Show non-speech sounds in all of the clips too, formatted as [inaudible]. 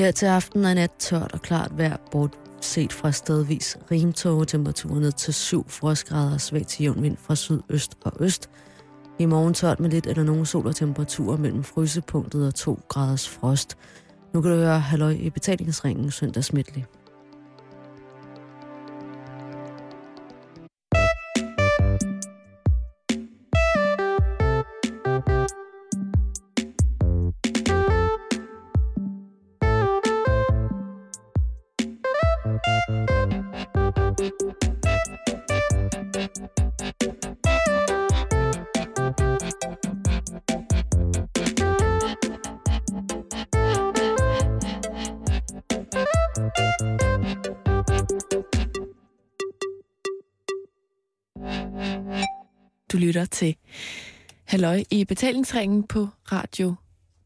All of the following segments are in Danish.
Her til aften er nat tørt og klart vejr, bortset fra stedvis rimtåge temperaturer ned til 7 frostgrader og svag til jævn vind fra sydøst og øst. I morgen tørt med lidt eller nogen sol og temperaturer mellem frysepunktet og 2 graders frost. Nu kan du høre halløj i betalingsringen søndagsmiddelig. Du lytter til Halløj i betalingsringen på Radio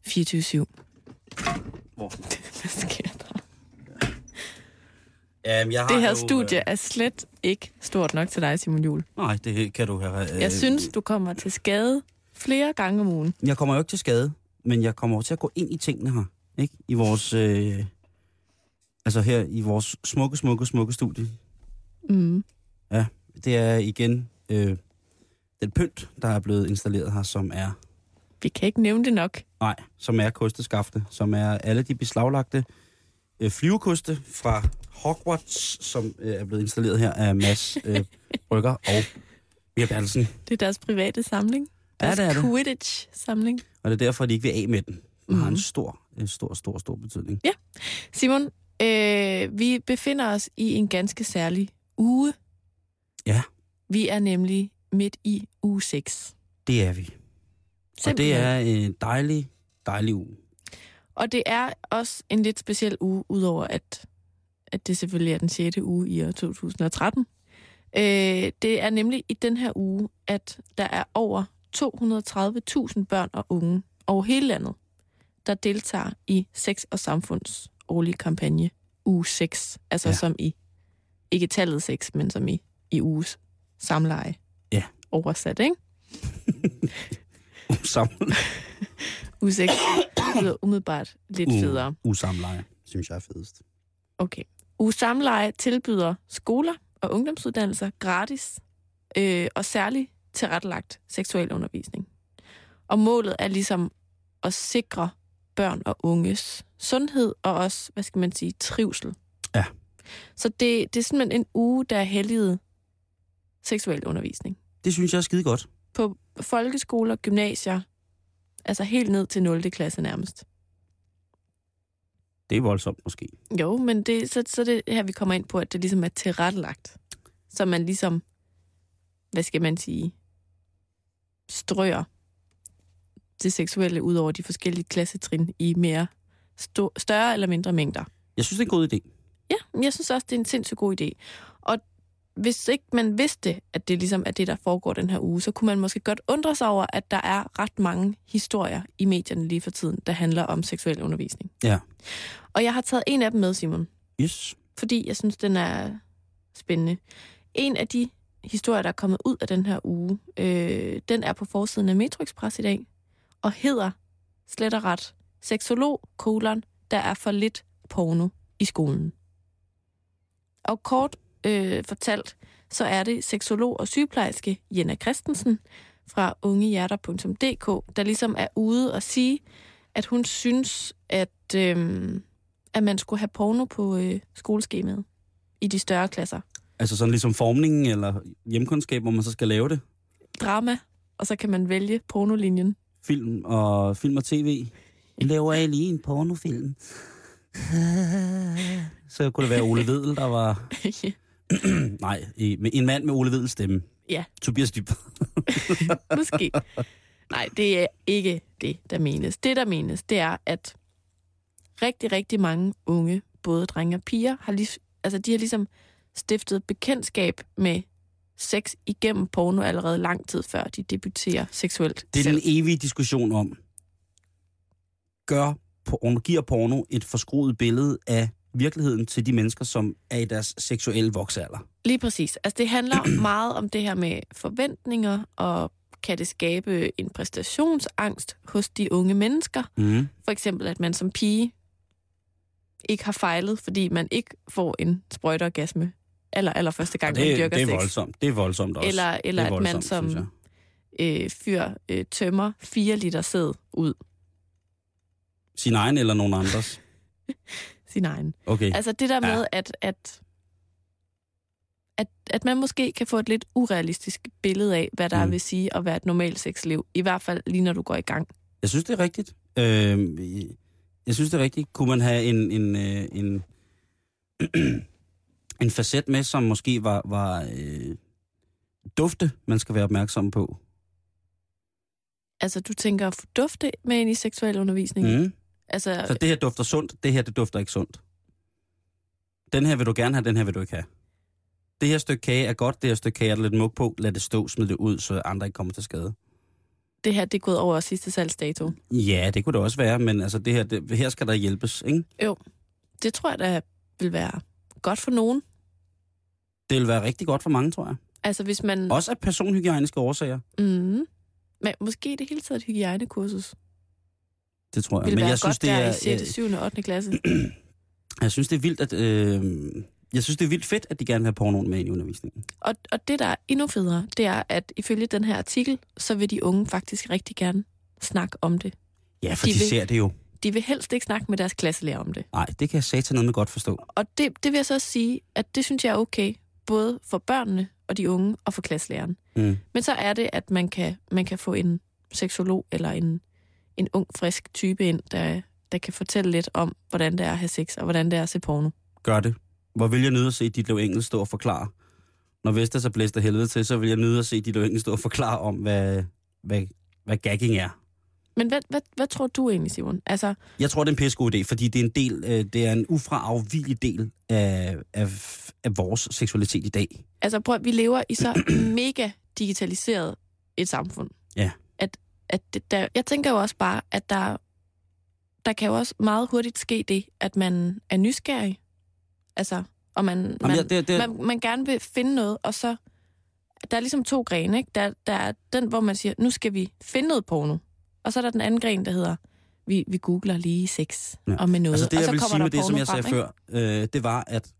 24 Hvor? [laughs] Hvad sker der? Jamen, jeg har Det her jo, studie er slet ikke stort nok til dig, Simon Jul. Øh, nej, det kan du have. Øh, Jeg synes, du kommer til skade flere gange om ugen. Jeg kommer jo ikke til skade, men jeg kommer til at gå ind i tingene her. Ikke? I vores... Øh, altså her i vores smukke, smukke, smukke studie. Mm. Ja, det er igen øh, den pynt, der er blevet installeret her, som er... Vi kan ikke nævne det nok. Nej, som er kosteskafte, som er alle de beslaglagte øh, flyvekoste fra Hogwarts, som øh, er blevet installeret her af Mads øh, [laughs] Brygger og Mia Bertelsen. Det er deres private samling. Ja, Deres det er det. Quidditch-samling. Og det er derfor, de ikke vil af med den. Den har en Mhm. stor, en stor, stor, stor betydning. Simon, øh, vi befinder os i en ganske særlig uge. Ja. Vi er nemlig midt i uge 6. Det er vi. Og det er en dejlig, dejlig uge. Og det er også en lidt speciel uge, udover at, at det selvfølgelig er den 6. uge i år 2013. Øh, det er nemlig i den her uge, at der er over 230.000 børn og unge over hele landet, der deltager i Sex og Samfunds årlige kampagne uge 6. Altså ja. som i, ikke tallet 6, men som i, i uges samleje. Oversat, ikke? Sammen. Uge 6 lyder umiddelbart lidt federe. Usamleje, synes jeg er fedest. Okay. Uge Samleje tilbyder skoler og ungdomsuddannelser gratis øh, og særligt tilrettelagt seksuel undervisning. Og målet er ligesom at sikre børn og unges sundhed og også, hvad skal man sige, trivsel. Ja. Så det, det er simpelthen en uge, der er helliget seksuel undervisning. Det synes jeg er skide godt. På folkeskoler, gymnasier, altså helt ned til 0. klasse nærmest. Det er voldsomt måske. Jo, men det, så, så det her, vi kommer ind på, at det ligesom er tilrettelagt. Så man ligesom, hvad skal man sige, strøger det seksuelle ud over de forskellige klassetrin i mere større eller mindre mængder. Jeg synes, det er en god idé. Ja, jeg synes også, det er en sindssygt god idé. Hvis ikke man vidste, at det ligesom er det, der foregår den her uge, så kunne man måske godt undre sig over, at der er ret mange historier i medierne lige for tiden, der handler om seksuel undervisning. Ja. Og jeg har taget en af dem med, Simon Yes. fordi jeg synes, den er spændende. En af de historier, der er kommet ud af den her uge, øh, den er på forsiden af Metro Express i dag, og hedder slet og ret Seksolog, kolon, der er for lidt porno i skolen. Og kort øh, fortalt, så er det seksolog og sygeplejerske Jenna Christensen fra ungehjerter.dk, der ligesom er ude og sige, at hun synes, at, øh, at man skulle have porno på øh, skoleskemaet i de større klasser. Altså sådan ligesom formningen eller hjemkundskab, hvor man så skal lave det. Drama, og så kan man vælge pornolinjen. Film og, film og tv. Laver jeg lige en pornofilm. [laughs] Så kunne det være Ole Vedel, der var... [laughs] [clears throat] Nej, en mand med Ole Vedels stemme. Ja. Tobias Dyb. [laughs] [laughs] Måske. Nej, det er ikke det, der menes. Det, der menes, det er, at rigtig, rigtig mange unge, både drenge og piger, har, lige, altså, de har ligesom stiftet bekendtskab med sex igennem porno allerede lang tid før de debuterer seksuelt. Det er selv. den evige diskussion om, gør porno, giver porno et forskruet billede af virkeligheden til de mennesker, som er i deres seksuelle voksalder. Lige præcis. Altså, det handler [clears throat] meget om det her med forventninger, og kan det skabe en præstationsangst hos de unge mennesker. Mm. For eksempel, at man som pige ikke har fejlet, fordi man ikke får en sprøjteorgasme aller, aller første gang, man det, dyrker det er sex. voldsomt. Det er voldsomt også. Eller, eller er at man voldsomt, som øh, fyr øh, tømmer 4 liter sæd ud Sin egen eller nogen andres. [laughs] sin egen. Okay. Altså det der Ja. med, at, at, at, at man måske kan få et lidt urealistisk billede af, hvad der Mm. vil sige at være et normalt sexliv. I hvert fald lige når du går i gang. Jeg synes, det er rigtigt. Øh, jeg synes, det er rigtigt. Kunne man have en, en, øh, en, [clears throat] en facet med, som måske var, var øh, dufte, man skal være opmærksom på? Altså du tænker at få dufte med ind i seksuel undervisning. Mm. Altså, Så det her dufter sundt, det her det dufter ikke sundt. Den her vil du gerne have, den her vil du ikke have. Det her stykke kage er godt, det her stykke kage er der lidt mug på. Lad det stå, smid det ud, så andre ikke kommer til skade. det her det er gået over sidste salgsdato. Ja, det kunne det også være, men altså det her, det, her skal der hjælpes, ikke? Det tror jeg da vil være godt for nogen. Det vil være rigtig godt for mange, tror jeg. Altså hvis man... Også af personhygiejniske årsager. Mm, men måske det hele taget et hygiejnekursus. Det tror jeg. Vil men jeg synes, det er, i 6., 7. og 8. klasse. [clears throat] jeg synes, det er vildt, at... Øh, jeg synes, det er vildt fedt, at de gerne vil have pornoen med ind i undervisningen. Og, og det, der er endnu federe, det er, at ifølge den her artikel, så vil de unge faktisk rigtig gerne snakke om det. Ja, for De de, vil- ser det jo. De vil helst ikke snakke med deres klasselærer om det. Nej, det kan jeg satan noget med godt forstå. Og det, det vil jeg så sige, at det synes jeg er okay, både for børnene og de unge og for klasselæreren. Mm. Men så er det, at man kan, man kan få en seksolog eller en, en ung, frisk type ind, der, der kan fortælle lidt om, hvordan det er at have sex, og hvordan det er at se porno. Gør det. Hvor vil jeg nyde at se Ditlev Engel stå og forklare. Når Vestas er blæst af helvede til, så vil jeg nyde at se Ditlev Engel stå og forklare om, hvad, hvad, hvad gagging er. Men hvad, hvad, hvad tror du egentlig, Simon? Altså, Jeg tror, det er en pissegod idé, fordi det er en del, øh, det er en ufraafvigelig del af, af, af vores seksualitet i dag. altså prøv, at- vi lever i så [clears throat] mega digitaliseret et samfund. Ja. At, det, der, jeg tænker jo også bare, at der, der kan jo også meget hurtigt ske det, at man er nysgerrig. Altså, og man, man, Jamen, ja, det, det, man, man gerne vil finde noget, og så... Der er ligesom to grene, ikke? Der, der er den, hvor man siger, nu skal vi finde noget porno. Og så er der den anden gren, der hedder, vi, vi googler lige sex Ja. og med noget. Altså det, og jeg så vil sige med det, som jeg sagde frem, før, øh, det var, at,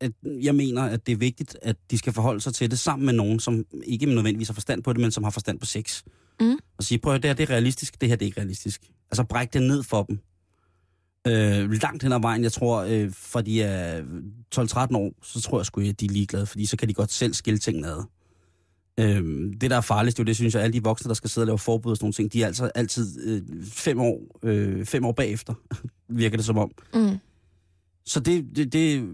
at jeg mener, at det er vigtigt, at de skal forholde sig til det sammen med nogen, som ikke nødvendigvis har forstand på det, men som har forstand på sex. Mm. Og sige, prøv at det her det er realistisk, det her det er ikke realistisk. Altså bræk det ned for dem. Øh, langt hen ad vejen, jeg tror, øh, fra de er 12-13 år, så tror jeg sgu, at de er ligeglade, fordi så kan de godt selv skille tingene ad. Øh, det, der er farligst, jo, det synes jeg, alle de voksne, der skal sidde og lave forbud og sådan nogle ting, de er altså altid øh, fem, år, øh, fem år bagefter, [laughs] virker det som om. Mm. Så det, det, det,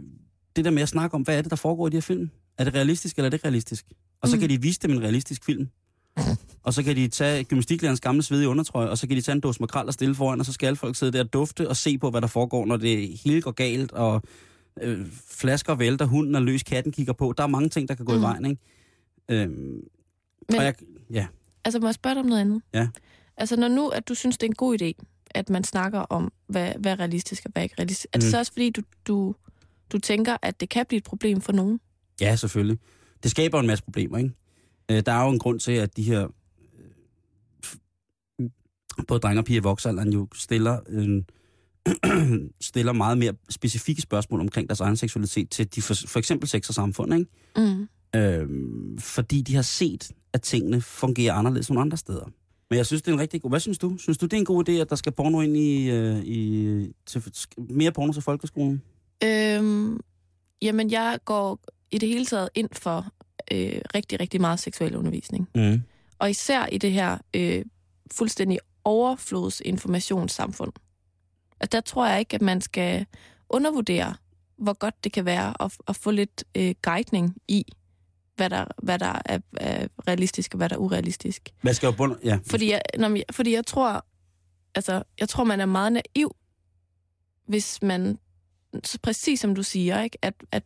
det der med at snakke om, hvad er det, der foregår i de her film? Er det realistisk, eller er det realistisk? Og så Mm. kan de vise dem en realistisk film. Og så kan de tage gymnastiklærens gamle svedige undertrøje, og så kan de tage en dåse makrel og stille foran, og så skal alle folk sidde der og dufte og se på, hvad der foregår, når det hele går galt, og øh, flasker vælter, hunden er løs, katten kigger på. Der er mange ting, der kan gå mm. i vejen, ikke? Øhm, Men- og jeg, ja, Altså, må jeg spørge dig om noget andet? Ja. Altså, når nu, at du synes, det er en god idé, at man snakker om, hvad, hvad er realistisk og hvad er ikke realistisk, er det Mm. så også fordi, du, du, du tænker, at det kan blive et problem for nogen? Ja, selvfølgelig. Det skaber en masse problemer, ikke? Øh, der er jo en grund til, at de her øh, både drenge og piger i voksalderen jo stiller, øh, [clears throat] stiller meget mere specifikke spørgsmål omkring deres egen seksualitet til de for, for eksempel sex og samfund, ikke? Mm. Øh, fordi de har set, at tingene fungerer anderledes nogle andre steder. Men jeg synes, det er en rigtig god... Hvad synes du? Synes du, det er en god idé, at der skal porno ind i... Øh, i til, mere porno til folkeskolen? Øhm, jamen, jeg går i det hele taget ind for øh, rigtig, rigtig meget seksuel undervisning. Mm. Og især i det her øh, fuldstændig overflodsinformationssamfund. At der tror jeg ikke, at man skal undervurdere, hvor godt det kan være at, at få lidt øh, guidning i, hvad der, hvad der er, er realistisk og hvad der er urealistisk. Hvad skal jo bund... Ja. Fordi jeg, når, jeg- fordi jeg tror, altså, jeg tror, man er meget naiv, hvis man, så præcis som du siger, ikke, at, at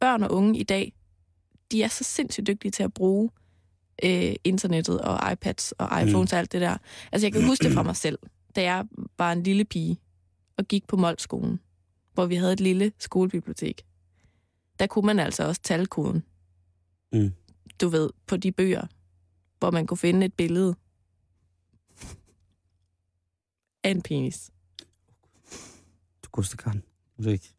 børn og unge i dag, de er så sindssygt dygtige til at bruge øh, internettet og iPads og iPhones mm. og alt det der. Altså, jeg kan huske det fra mig selv, da jeg var en lille pige og gik på Moldskolen, hvor vi havde et lille skolebibliotek. Der kunne man altså også talkoden. Mm. Du ved, på de bøger, hvor man kunne finde et billede af en penis. Du koster Karen. Er ikke-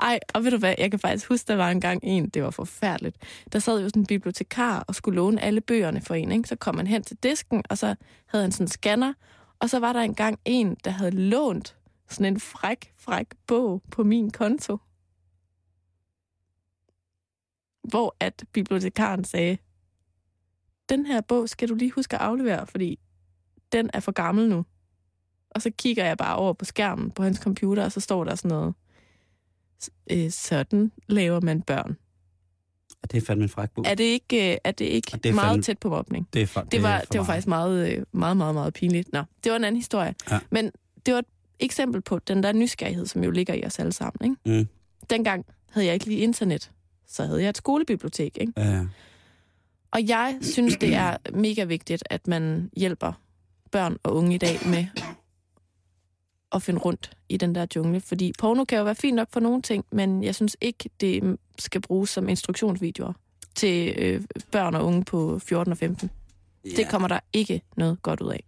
ej, og ved du hvad, jeg kan faktisk huske, der var engang en, det var forfærdeligt. Der sad jo sådan en bibliotekar og skulle låne alle bøgerne for en, ikke? Så kom man hen til disken, og så havde han sådan en scanner, og så var der engang en, der havde lånt sådan en fræk, fræk bog på min konto. Hvor at bibliotekaren sagde, den her bog skal du lige huske at aflevere, fordi den er for gammel nu. Og så kigger jeg bare over på skærmen på hans computer, og så står der sådan noget. Øh, sådan laver man børn. Og det er fandme en fræk bog. Er det ikke, øh, er det ikke Og det er meget fandme- tæt på mobning? Det, er fa- Det var, er for det var faktisk meget, øh, meget, meget, meget pinligt. Nå, det var en anden historie. Ja. Men det var et eksempel på den der nysgerrighed, som jo ligger i os alle sammen. Ikke? Mm. Dengang havde jeg ikke lige internet. Så havde jeg et skolebibliotek. Ikke? Ja. Og jeg synes, det er mega vigtigt, at man hjælper børn og unge i dag med at finde rundt i den der jungle. Fordi porno kan jo være fint nok for nogle ting, men jeg synes ikke, det skal bruges som instruktionsvideoer til øh, børn og unge på 14 og 15. Ja. Det kommer der ikke noget godt ud af.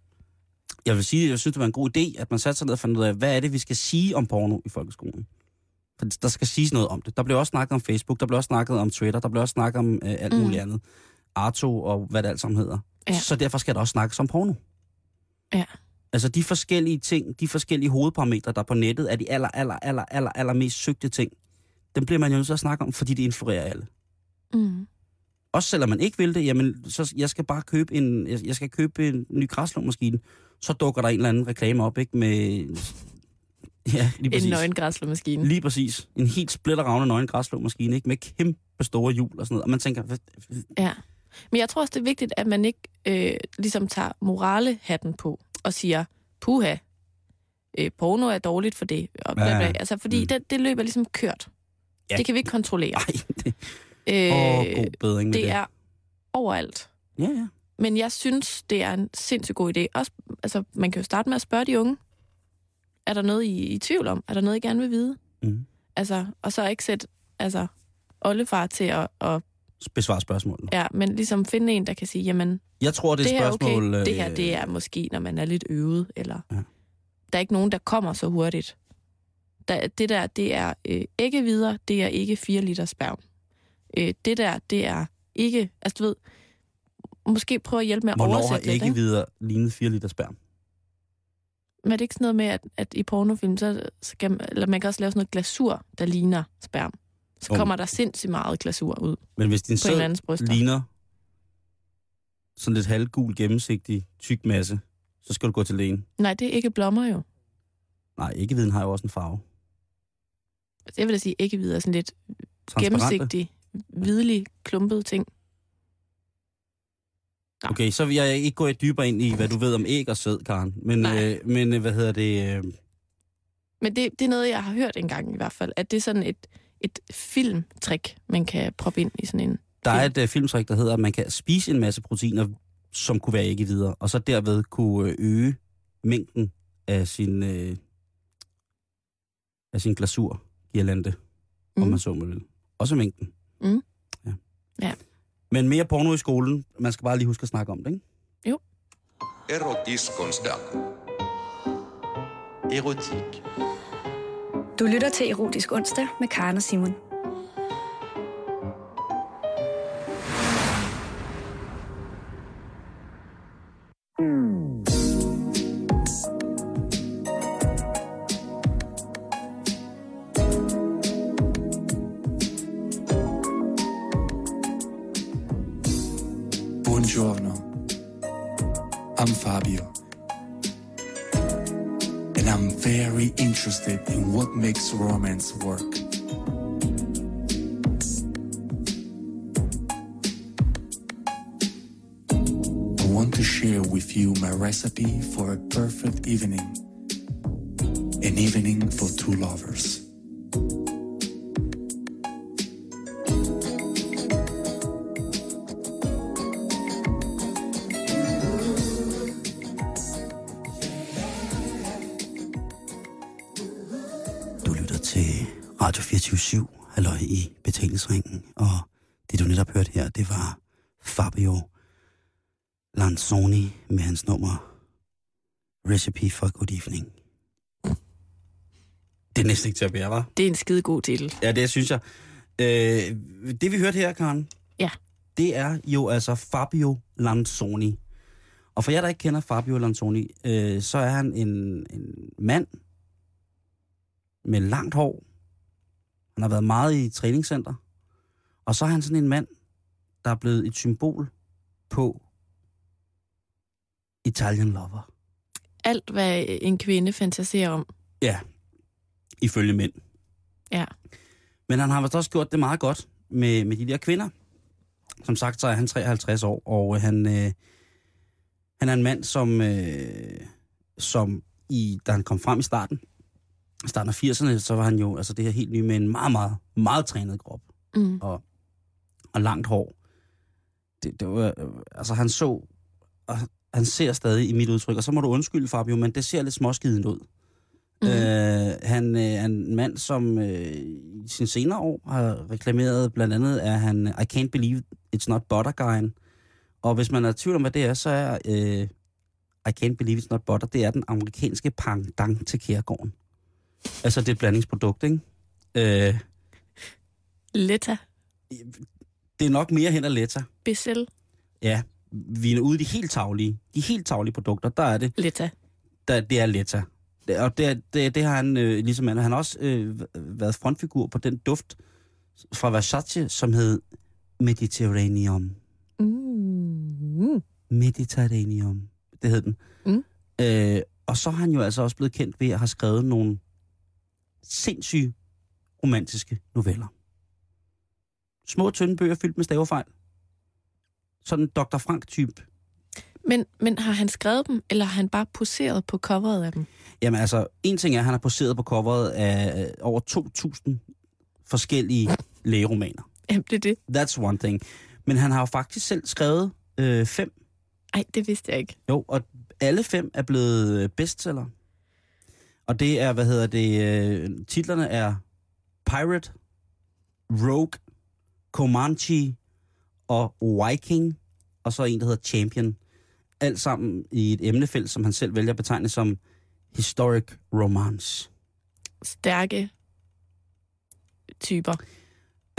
Jeg vil sige, at jeg synes, det var en god idé, at man satte sig ned og fandt ud af, hvad er det, vi skal sige om porno i folkeskolen. For der skal siges noget om det. Der blev også snakket om Facebook, der blev også snakket om Twitter, der blev også snakket om øh, alt Mm. muligt andet. Arto og hvad det alt sammen hedder. Ja. Så derfor skal der også snakkes om porno. Ja. Altså de forskellige ting, de forskellige hovedparametre, der er på nettet, er de aller, aller, aller, aller, aller mest søgte ting. Dem bliver man jo nødt til at snakke om, fordi det influerer alle. Mm. Også selvom man ikke vil det, jamen, så jeg skal bare købe en, jeg skal købe en ny græslåmaskine. Så dukker der en eller anden reklame op, ikke? Med, [laughs] ja, lige præcis. En nøgen græsslåmaskine. Lige præcis. En helt splitteravne nøgen græsslåmaskine, ikke? Med kæmpe store hjul og sådan noget. Og man tænker, Ja. Men jeg tror også, det er vigtigt, at man ikke øh, ligesom tager moralehatten på og siger, puha, øh, porno er dårligt for det. Og bla, bla. Altså, fordi Mm. det, det løb er ligesom kørt. Ja. Det kan vi ikke kontrollere. ej, det, Øh, åh, god bedring med det. det er overalt. Ja, ja. Men jeg synes, det er en sindssygt god idé. Også, altså, man kan jo starte med at spørge de unge. Er der noget, I, I er i tvivl om? Er der noget, I gerne vil vide? Mm. Altså, og så ikke sætte altså, oldefar til at, at Besvar spørgsmålet. ja, men ligesom finde en, der kan sige, jamen, Jeg tror, det er det et her er spørgsmål... okay, det her øh, det er måske, når man er lidt øvet, eller Ja. der er ikke nogen, der kommer så hurtigt. Der, det der, det er øh, ikke videre, det er ikke 4 liter sperm. Øh, det der, det er ikke, altså du ved, måske prøve at hjælpe med at Hvornår har oversætte lidt, ikke videre lignet 4 liter sperm? Men er det ikke sådan noget med, at, at i pornofilm, så skal man, eller man kan også lave sådan noget glasur, der ligner sperm. Så kommer der sindssygt meget glasur ud Men hvis din sæd ligner sådan lidt halvgul, gennemsigtig, tyk masse, så skal du gå til lægen. Nej, det er ikke blommer jo. Nej, ikke viden har jo også en farve. Jeg vil da sige ikke videre, sådan lidt gennemsigtig, hvidlig, klumpet ting. Okay, så vil jeg ikke gå dybere ind i, hvad du ved om æg og sæd, Karen. Men, Nej. øh, men øh, hvad hedder det? Øh, Men det, det er noget, jeg har hørt engang i hvert fald, at det er sådan et, et filmtrick, man kan proppe ind i sådan en... der er et øh, filmtrik, der hedder, at man kan spise en masse proteiner, som kunne være ikke videre, og så derved kunne øh, øge mængden af sin, øh, af sin glasur, girlande, mm. om man så må vil. Også mængden. Mm. Ja. Ja. Men mere porno i skolen. Man skal bare lige huske at snakke om det, ikke? Erotiskonsdag. Erotik. Du lytter til Erotisk Onsdag med Karen og Simon. Interested in what makes romance work. I want to share with you my recipe for a perfect evening. An evening for two lovers. Recipe for Good Evening. Det er næsten ikke til at bære, var. Det er en skide god titel. Ja, det synes jeg. Øh, det vi hørte her, Karen, Ja. det er jo altså Fabio Lanzoni. Og for jer, der ikke kender Fabio Lanzoni, øh, så er han en, en mand med langt hår. Han har været meget i træningscenter. Og så er han sådan en mand, der er blevet et symbol på Italian Lover. Alt, hvad en kvinde fantaserer om. Ja, ifølge mænd. Ja. Men han har vist også gjort det meget godt med, med de der kvinder. Som sagt, så er han 53 år, og øh, han, øh, han er en mand, som, øh, som i, da han kom frem i starten, starten af 80'erne, så var han jo altså det her helt nye med en meget, meget, meget trænet krop Mm. og, og langt hår. Det, det var, øh, altså han så, og han ser stadig i mit udtryk, og så må du undskylde, Fabio, men det ser lidt småskiden ud. Mm. Øh, han øh, er en mand, som øh, i sine senere år har reklameret, blandt andet er han I Can't Believe It's Not Butter Guyen. Og hvis man er i tvivl om, hvad det er, så er øh, I Can't Believe It's Not Butter, det er den amerikanske pangdang til kærgården. Altså, det er et blandingsprodukt, ikke? Øh, Letta. det er nok mere hen ad Letta. Bissell. Ja, vi er ude i de helt taglige, de helt taglige produkter, der er det, Letta. der, det er Letta. Det- Og det, det, det har han, øh, ligesom han, han har også øh, været frontfigur på den duft fra Versace, som hed Mediterraneum. Mm. Mediterraneum, det hed den. Mm. Øh, og så er han jo altså også blevet kendt ved at have skrevet nogle sindssyge romantiske noveller. Små, tynde bøger fyldt med stavefejl. Sådan en Dr. Frank-type Men, men har han skrevet dem, eller har han bare poseret på coveret af dem? Jamen altså, en ting er, at han har poseret på coveret af øh, over 2.000 forskellige lægeromaner. Jamen, det er det. That's one thing. Men han har jo faktisk selv skrevet øh, fem. Ej, det vidste jeg ikke. Jo, og alle fem er blevet øh, bestseller. Og det er, hvad hedder det, øh, titlerne er Pirate, Rogue, Comanche og Viking, og så en, der hedder Champion. Alt sammen i et emnefelt, som han selv vælger at betegne som Historic Romance. Stærke typer.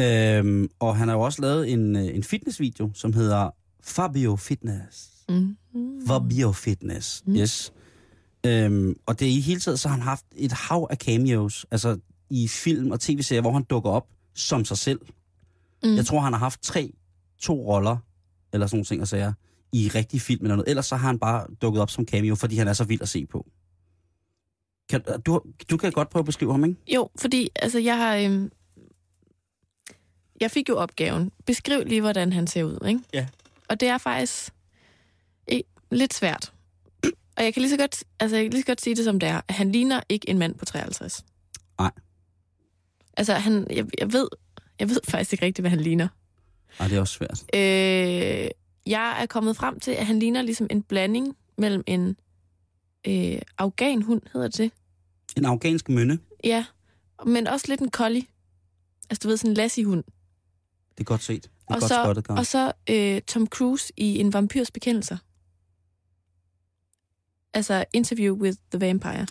Øhm, og han har jo også lavet en, øh, en fitnessvideo, som hedder Fabio Fitness. Mm. Fabio Fitness, Mm. yes. Øhm, og det er i hele tiden, så har han haft et hav af cameos, altså i film og tv-serier, hvor han dukker op som sig selv. Mm. Jeg tror, han har haft tre, to roller, eller sådan nogle ting at sige, i rigtig film eller noget. Ellers så har han bare dukket op som cameo, fordi han er så vild at se på. Kan, du, du kan godt prøve at beskrive ham, ikke? Jo, fordi altså, jeg har... Øhm, jeg fik jo opgaven. Beskriv lige, hvordan han ser ud, ikke? Ja. Og det er faktisk ikke, lidt svært. Og jeg kan lige så godt, altså, jeg kan lige så godt sige det, som det er. Han ligner ikke en mand på 53. Nej. Altså, han, jeg, jeg, ved, jeg ved faktisk ikke rigtigt, hvad han ligner. Nej, det er også svært. Øh, jeg er kommet frem til, at han ligner ligesom en blanding mellem en øh, afghanhund, hedder det? En afghansk mønne, Ja, men også lidt en collie. Altså, du ved, sådan en lassie-hund. det er godt set. Det er Og godt så, spottet, og så øh, Tom Cruise i En vampyrs bekendelser. Altså, Interview with the Vampire.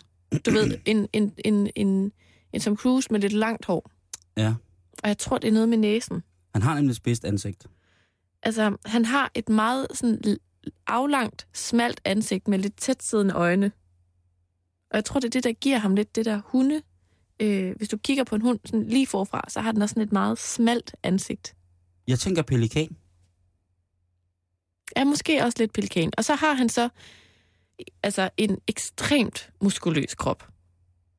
Du ved, [clears throat] en, en, en, en, en Tom Cruise med lidt langt hår. Ja. Og jeg tror, det er noget med næsen. Han har nemlig et spidst ansigt. Altså, han har et meget sådan aflangt, smalt ansigt med lidt tæt siddende øjne. Og jeg tror, det er det, der giver ham lidt det der hunde. Øh, hvis du kigger på en hund sådan lige forfra, så har den også sådan et meget smalt ansigt. Jeg tænker pelikan. er måske også lidt pelikan. Og så har han så altså en ekstremt muskuløs krop.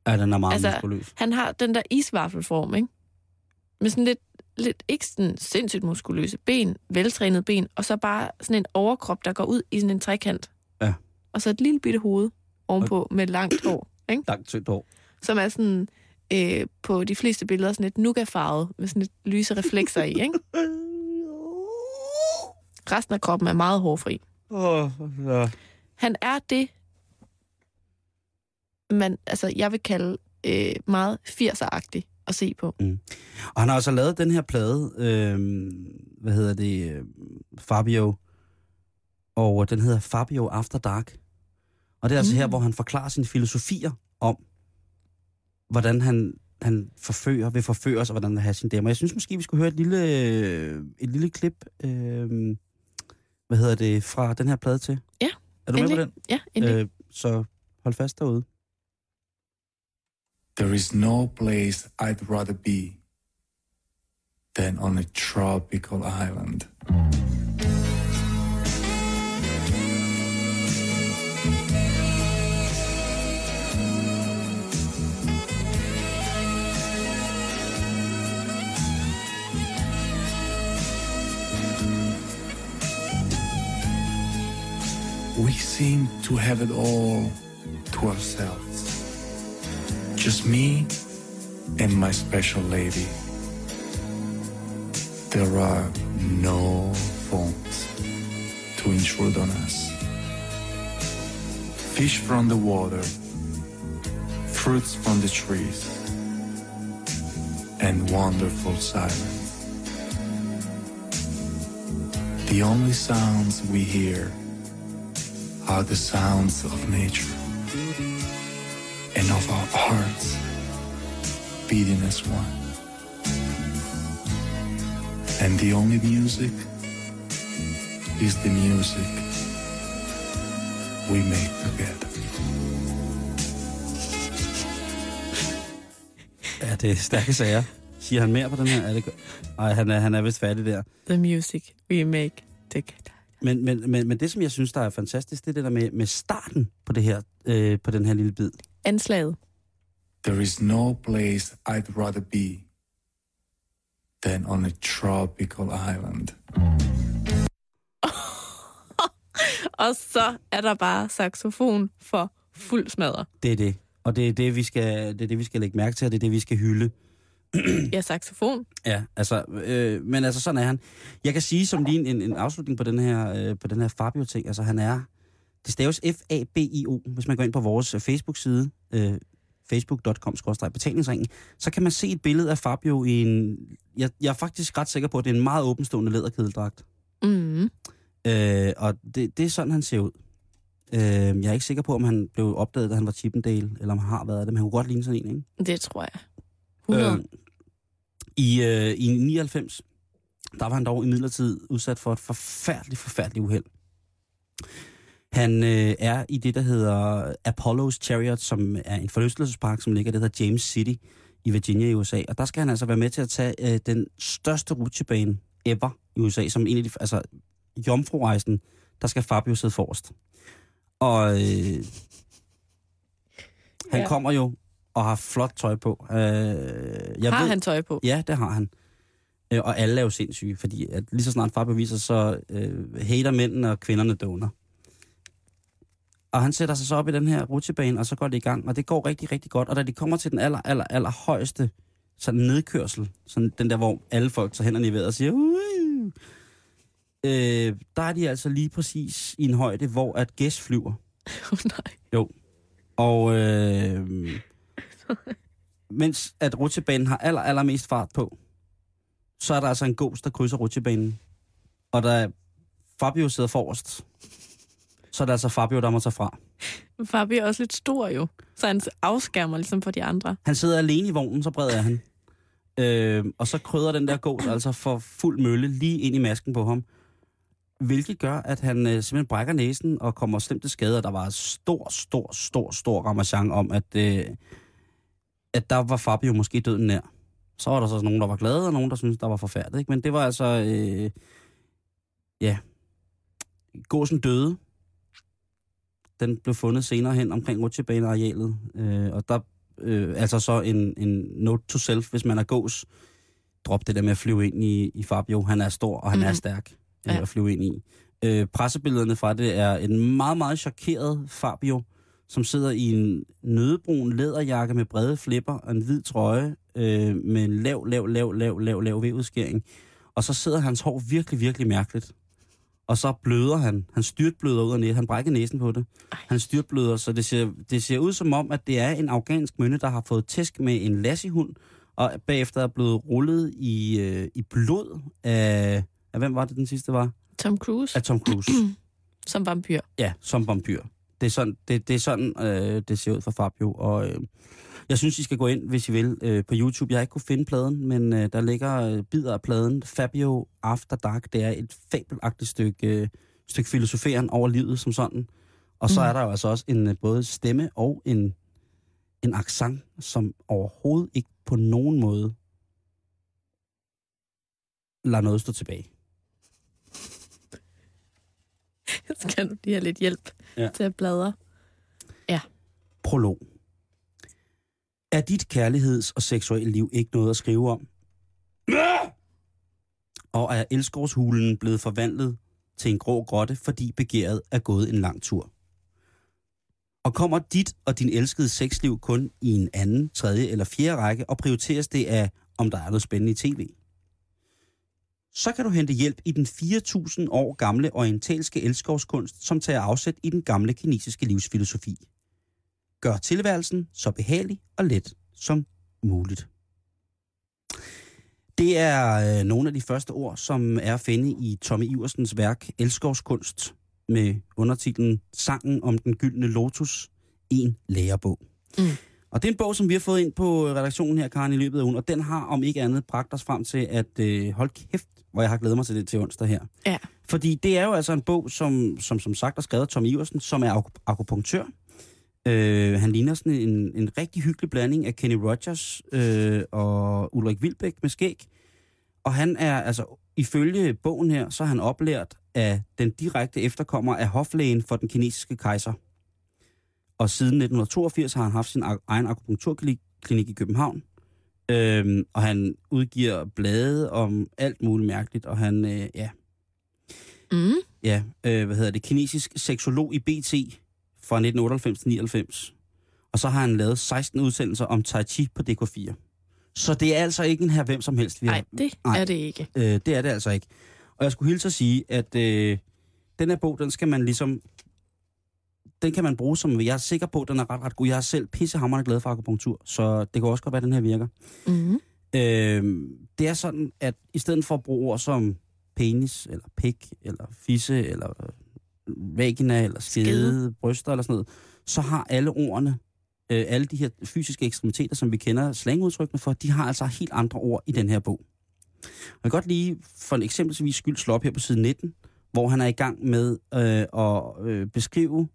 Ja, den er meget altså, muskuløs. Han har den der isvaffelform, ikke? Med sådan lidt, lidt ikke sådan sindssygt muskuløse ben, veltrænet ben, og så bare sådan en overkrop, der går ud i sådan en trekant. Ja. Og så et lille bitte hoved ovenpå med langt hår, ikke? Langt tyndt hår. Som er sådan øh, på de fleste billeder sådan lidt nougat-farvet, med sådan lidt lyse reflekser i, ikke? Resten af kroppen er meget hårfri. Oh, ja. Han er det, man, altså, jeg vil kalde øh, meget 80'er-agtig at se på. Og han har også lavet den her plade, øh, hvad hedder det, øh, Fabio, og den hedder Fabio After Dark. Og det er altså Mm. her, hvor han forklarer sine filosofier om, hvordan han, han forfører, vil forføre os, og hvordan han vil have sin damer. Jeg synes måske, vi skulle høre et lille, et lille klip, øh, hvad hedder det, fra den her plade til. Ja, Er du med på endelig. den? Ja, endelig. Øh, så hold fast derude. There is no place I'd rather be than on a tropical island. We seem to have it all to ourselves. Just me and my special lady. There are no phones to intrude on us. Fish from the water, fruits from the trees, and wonderful silence. The only sounds we hear are the sounds of nature and of our hearts beating as one. And the only music is the music we make together. [laughs] Ja, det er stærke sager. Siger han mere på den her? Er det... Ej, han er, han er vist færdig der. The music we make together. Men, men, men, men det, som jeg synes, der er fantastisk, det er det der med, med starten på, det her, øh, på den her lille bid. Anslaget. There is no place I'd rather be than on a tropical island. [laughs] Og så er der bare saxofon for fuld smadre. Det er det. Og det er det, vi skal, det er det, vi skal lægge mærke til, og det er det, vi skal hylde. Ja, saxofon. Ja, altså, øh, men altså sådan er han. Jeg kan sige som lige en, en afslutning på den her, øh, på den her Fabio-ting, altså han er, det staves F-A-B-I-O, hvis man går ind på vores øh, Facebook-side, øh, facebook.com-betalingsringen, så kan man se et billede af Fabio i en, jeg, jeg er faktisk ret sikker på, at det er en meget åbenstående læderkedeldragt. Mm. Øh, og det, det er sådan, han ser ud. Øh, jeg er ikke sikker på, om han blev opdaget, da han var Chippendale, eller om han har været det, men han kunne godt ligne sådan en, ikke? Det tror jeg. 100. Øh, I, øh, I 99, der var han dog i midlertid udsat for et forfærdeligt, forfærdeligt uheld. Han øh, er i det, der hedder Apollo's Chariot, som er en forlystelsespark, som ligger i det, der hedder James City i Virginia i USA. Og der skal han altså være med til at tage øh, den største rutsjebane ever i USA, som en af de, altså jomfrurejsen, der skal Fabio sidde forrest. Og øh, han Ja. kommer jo og har flot tøj på. Øh, jeg Har ved, han tøj på? Ja, det har han. Øh, og alle er jo sindssyge, fordi at lige så snart Fabio viser, så øh, hater mændene og kvinderne doner. Og han sætter sig så op i den her rutsjebane, og så går det i gang, og det går rigtig, rigtig godt. Og da de kommer til den aller, aller, aller højeste sådan nedkørsel, sådan den der, hvor alle folk tager hænderne i vejret og siger, uh, øh, der er de altså lige præcis i en højde, hvor at gæst flyver. [laughs] Oh, nej. Og øh, [laughs] mens at rutsjebanen har aller, allermest fart på, så er der altså en gås, der krydser rutsjebanen. Og da Fabio sidder forrest, så er det altså Fabio, der må tage fra. Fabio er også lidt stor jo, så han afskærmer ligesom for de andre. Han sidder alene i vognen, så bred er han. Øh, og så krydder den der gås altså for fuld mølle lige ind i masken på ham. Hvilket gør, at han øh, simpelthen brækker næsen og kommer slemt til skade. Og der var stor, stor, stor, stor ramachan om, at, øh, at der var Fabio måske døden nær. Så var der så nogen, der var glade, og nogen, der syntes, der var forfærdeligt. Ikke? Men det var altså... Øh, ja. Gåsen døde. Den blev fundet senere hen omkring rutsjebanearealet. Øh, og der øh, altså så en, en note to self, hvis man er gås. Drop det der med at flyve ind i, i Fabio. Han er stor, og han mm. er Mhm. stærk Ja. ja. at flyve ind i. Øh, pressebillederne fra det er en meget, meget chokeret Fabio, som sidder i en nødebrun læderjakke med brede flipper og en hvid trøje øh, med en lav, lav, lav, lav, lav, lav vevudskæring. Og så sidder hans hår virkelig, virkelig mærkeligt. Og så bløder han. Han styrtbløder ud af næsen. Han brækker næsen på det. Han styrtbløder, så det ser, det ser ud som om, at det er en afghansk mynde, der har fået tæsk med en lassihund, og bagefter er blevet rullet i, øh, i blod af, af... Hvem var det, den sidste var? Tom Cruise Af Tom Cruise. [clears throat] som vampyr. ja, som vampyr. det er sådan, det, det, er sådan øh, det ser ud for Fabio. Og øh, jeg synes, I skal gå ind, hvis I vil, øh, på YouTube. Jeg har ikke kunne finde pladen, men øh, der ligger øh, bidder af pladen. Fabio After Dark, det er et fabelagtigt stykke, øh, stykke filosoferen over livet som sådan. Og så Mm. er der jo altså også en øh, både stemme og en, en accent, som overhovedet ikke på nogen måde lader noget stå tilbage. [laughs] Skal du lige have lidt hjælp Ja. ja. til at bladre? Prolog. Er dit kærligheds- og seksuelle liv ikke noget at skrive om? Og er elskovshulen blevet forvandlet til en grå grotte, fordi begæret er gået en lang tur? Og kommer dit og din elskede sexliv kun i en anden, tredje eller fjerde række, og prioriteres det af, om der er noget spændende i tv? Så kan du hente hjælp i den 4.000 år gamle orientalske elskovskunst, som tager afsæt i den gamle kinesiske livsfilosofi gør tilværelsen så behagelig og let som muligt. Det er øh, nogle af de første ord, som er at finde i Tommy Iversens værk Elskovskunst med undertitlen Sangen om den gyldne lotus, en lærebog. Mm. Og det er en bog, som vi har fået ind på redaktionen her, Karen, i løbet af ugen, og den har om ikke andet bragt os frem til, at øh, hold kæft, hvor jeg har glædet mig til det til onsdag her. Ja. Fordi det er jo altså en bog, som som, som sagt er skrevet af Tom Iversen, som er ak- akupunktør. Øh, han ligner sådan en, en rigtig hyggelig blanding af Kenny Rogers øh, og Ulrik Vilbæk med skæg. Og han er, altså ifølge bogen her, så er han oplært af den direkte efterkommer af hoflægen for den kinesiske kejser. Og siden 1982 har han haft sin egen akupunkturklinik klinik i København. Øhm, og han udgiver blade om alt muligt mærkeligt, og han, øh, ja, Mm. ja, øh, hvad hedder det, kinesisk seksolog i BT fra 1998 til 99. Og så har han lavet 16 udsendelser om Tai Chi på DK4. Så det er altså ikke en her hvem som helst. Vi har, Nej, det Nej. er det ikke. øh, det er det altså ikke. Og jeg skulle hilse at sige, at øh, den her bog, den skal man ligesom... Den kan man bruge som... Jeg er sikker på, at den er ret, ret god. Jeg er selv pissehammerende glad for akupunktur, så det kan også godt være, at den her virker. Mm. Øh, det er sådan, at i stedet for at bruge ord som penis, eller pik, eller fisse, eller vagina, eller skede, Skede. bryster, eller sådan noget, så har alle ordene, øh, alle de her fysiske ekstremiteter, som vi kender slangudtrykkene for, de har altså helt andre ord i den her bog. Jeg vil godt lige for en eksempelvis skyld slå op her på side 19, hvor han er i gang med øh, at øh, beskrive,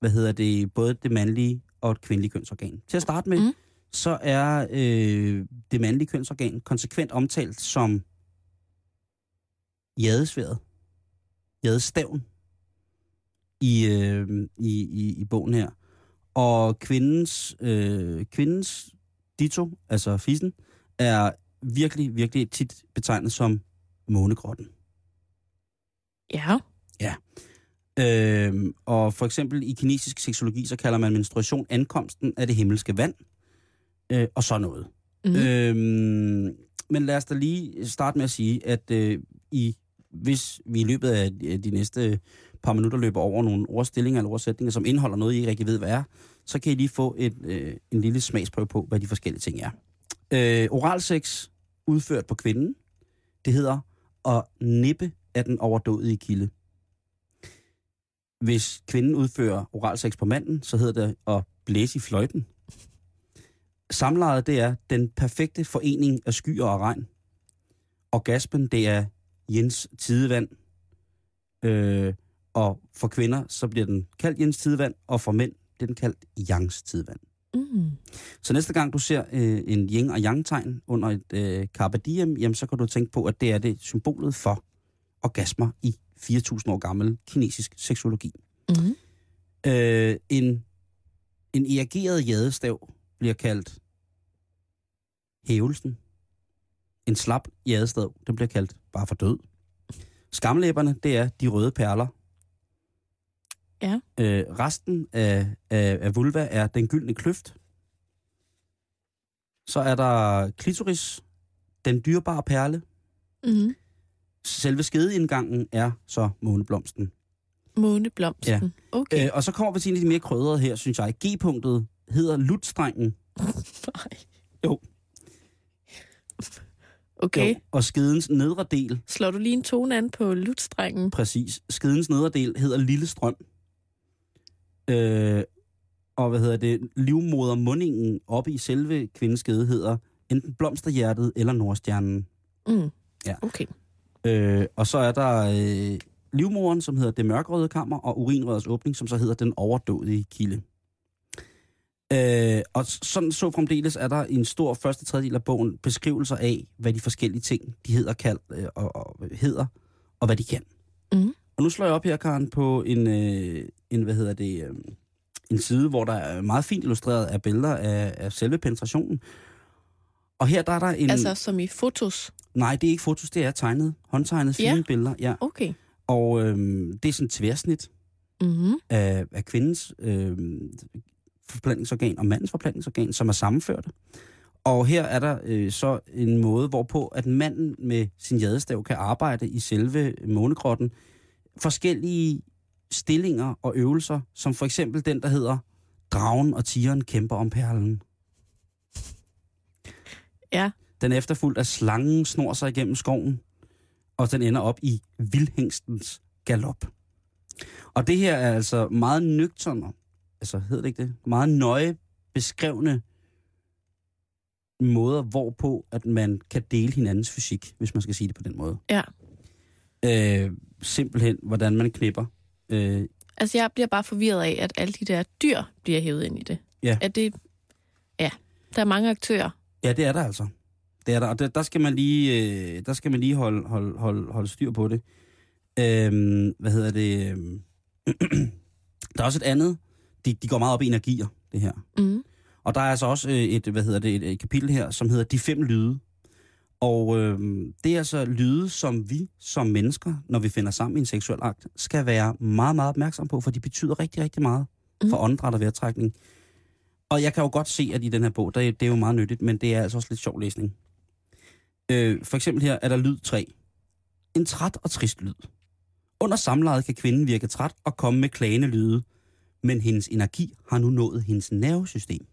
hvad hedder det, både det mandlige og et kvindelige kønsorgan. Til at starte med, mm. så er øh, det mandlige kønsorgan konsekvent omtalt som jadesværet, jadestaven i, øh, i, i, i bogen her. Og kvindens, øh, kvindens dito, altså fissen, er virkelig, virkelig tit betegnet som månegrotten. Ja. Øh, og for eksempel i kinesisk seksologi, så kalder man menstruation ankomsten af det himmelske vand, øh, og så noget. Mm. Øhm, men lad os da lige starte med at sige, at øh, i, hvis vi i løbet af de næste par minutter løber over nogle ordstillinger eller ordsætninger, som indeholder noget, I ikke rigtig ved, hvad er, så kan I lige få et, øh, en lille smagsprøve på, hvad de forskellige ting er. Øh, oralsex udført på kvinden, det hedder at nippe af den overdådige kilde. Hvis kvinden udfører oralsex på manden, så hedder det at blæse i fløjten. Samlejet, det er den perfekte forening af skyer og regn. Orgasmen, det er Jens Tidevand. Øh, og for kvinder, så bliver den kaldt Jens Tidevand, og for mænd, bliver den kaldt Yangs Tidevand. Mm. Så næste gang du ser øh, en yin og yang tegn under et øh, carpe diem, jamen, så kan du tænke på, at det er det symbolet for orgasmer i 4.000 år gammel kinesisk seksologi. Mm. Øh, en, en erigeret jadestav bliver kaldt hævelsen. En slap jadestav, den bliver kaldt bare for død. Skamlæberne, det er de røde perler. Ja. Øh, resten af, af, af vulva er den gyldne kløft. Så er der klitoris, den dyrebare perle. Mm. Selve skedeindgangen er så måneblomsten. Måneblomsten. Ja. Okay. Øh, og så kommer vi til en af de mere krydrede her, synes jeg. G-punktet hedder lutstrengen. [laughs] Nej. Jo. Okay. Jo, og skedens nedre del, Slår du lige en tone an på lutstrengen? præcis, skedens nedre del hedder lille strøm. Øh, og hvad hedder det? Livmodermundingen oppe i selve kvindens skede hedder enten blomsterhjertet eller nordstjernen. Mm. Ja. Okay. Øh, og så er der øh, livmoderen, som hedder det mørkrøde kammer, og urinrørets åbning, som så hedder den overdådige kilde. Øh, og sådan så fremdeles er der i en stor første tredjedel af bogen beskrivelser af, hvad de forskellige ting, de hedder, kald, øh, og, og, hedder, og hvad de kan. Mhm. Og nu slår jeg op her, Karen, på en, øh, en hvad hedder det, øh, en side, hvor der er meget fint illustreret af billeder af, af selve penetrationen. Og her der er der en... Altså som i fotos. Nej, det er ikke fotos, det er tegnet. Håndtegnet, fine Ja. billeder, ja. Okay. Og øhm, det er sådan et tværsnit Mm-hmm. af, af kvindens øhm, forplantningsorgan og mandens forplantningsorgan, som er sammenført. Og her er der øh, så en måde, hvorpå at manden med sin jadestav kan arbejde i selve månegrotten. Forskellige stillinger og øvelser, som for eksempel den, der hedder Dragen og tigeren kæmper om perlen. Ja. Den er efterfulgt af slangen snor sig igennem skoven, og den ender op i vildhængstens galop. Og det her er altså meget nøgterne, altså hedder det ikke det? Meget nøje beskrevne måder, hvorpå at man kan dele hinandens fysik, hvis man skal sige det på den måde. Ja. Øh, simpelthen, hvordan man knipper. Øh, Altså, jeg bliver bare forvirret af, at alle de der dyr bliver hævet ind i det. Ja. At det... Ja. Der er mange aktører. ja, det er der altså. Det er der, og der, der skal man lige, øh, der skal man lige holde, holde, holde, holde styr på det. Øh, hvad hedder det? øhm, [clears throat] der er også et andet. De, de går meget op i energier, det her. Mm. Og der er altså også øh, et, hvad hedder det, et, et kapitel her, som hedder De fem lyde. Og øh, det er altså lyde, som vi som mennesker, når vi finder sammen i en seksuel akt, skal være meget, meget opmærksom på, for de betyder rigtig, rigtig meget for åndedræt og vejrtrækning. Og jeg kan jo godt se, at i den her bog, der, er- det er jo meget nyttigt, men det er altså også lidt sjov læsning. Øh, for eksempel her er der lyd 3. En træt og trist lyd. Under samlejet kan kvinden virke træt og komme med klagende lyde, men hendes energi har nu nået hendes nervesystem.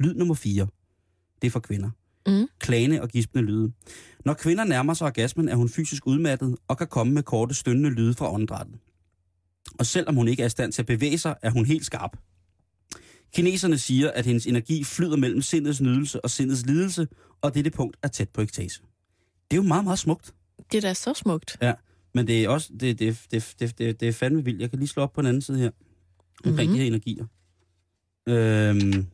Lyd nummer 4. Det er for kvinder. Mm. Klagende og gispende lyde. Når kvinder nærmer sig orgasmen, er hun fysisk udmattet og kan komme med korte, stønnende lyde fra åndedrættet. Og selvom hun ikke er i stand til at bevæge sig, er hun helt skarp. Kineserne siger, at hendes energi flyder mellem sindets nydelse og sindets lidelse, og dette punkt er tæt på ekstase. Det er jo meget, meget smukt. Det er da så smukt. Ja, men det er også det, det, det, det, det, det er fandme vildt. Jeg kan lige slå op på den anden side her, omkring Mhm. mm-hmm. de her energier. Øhm,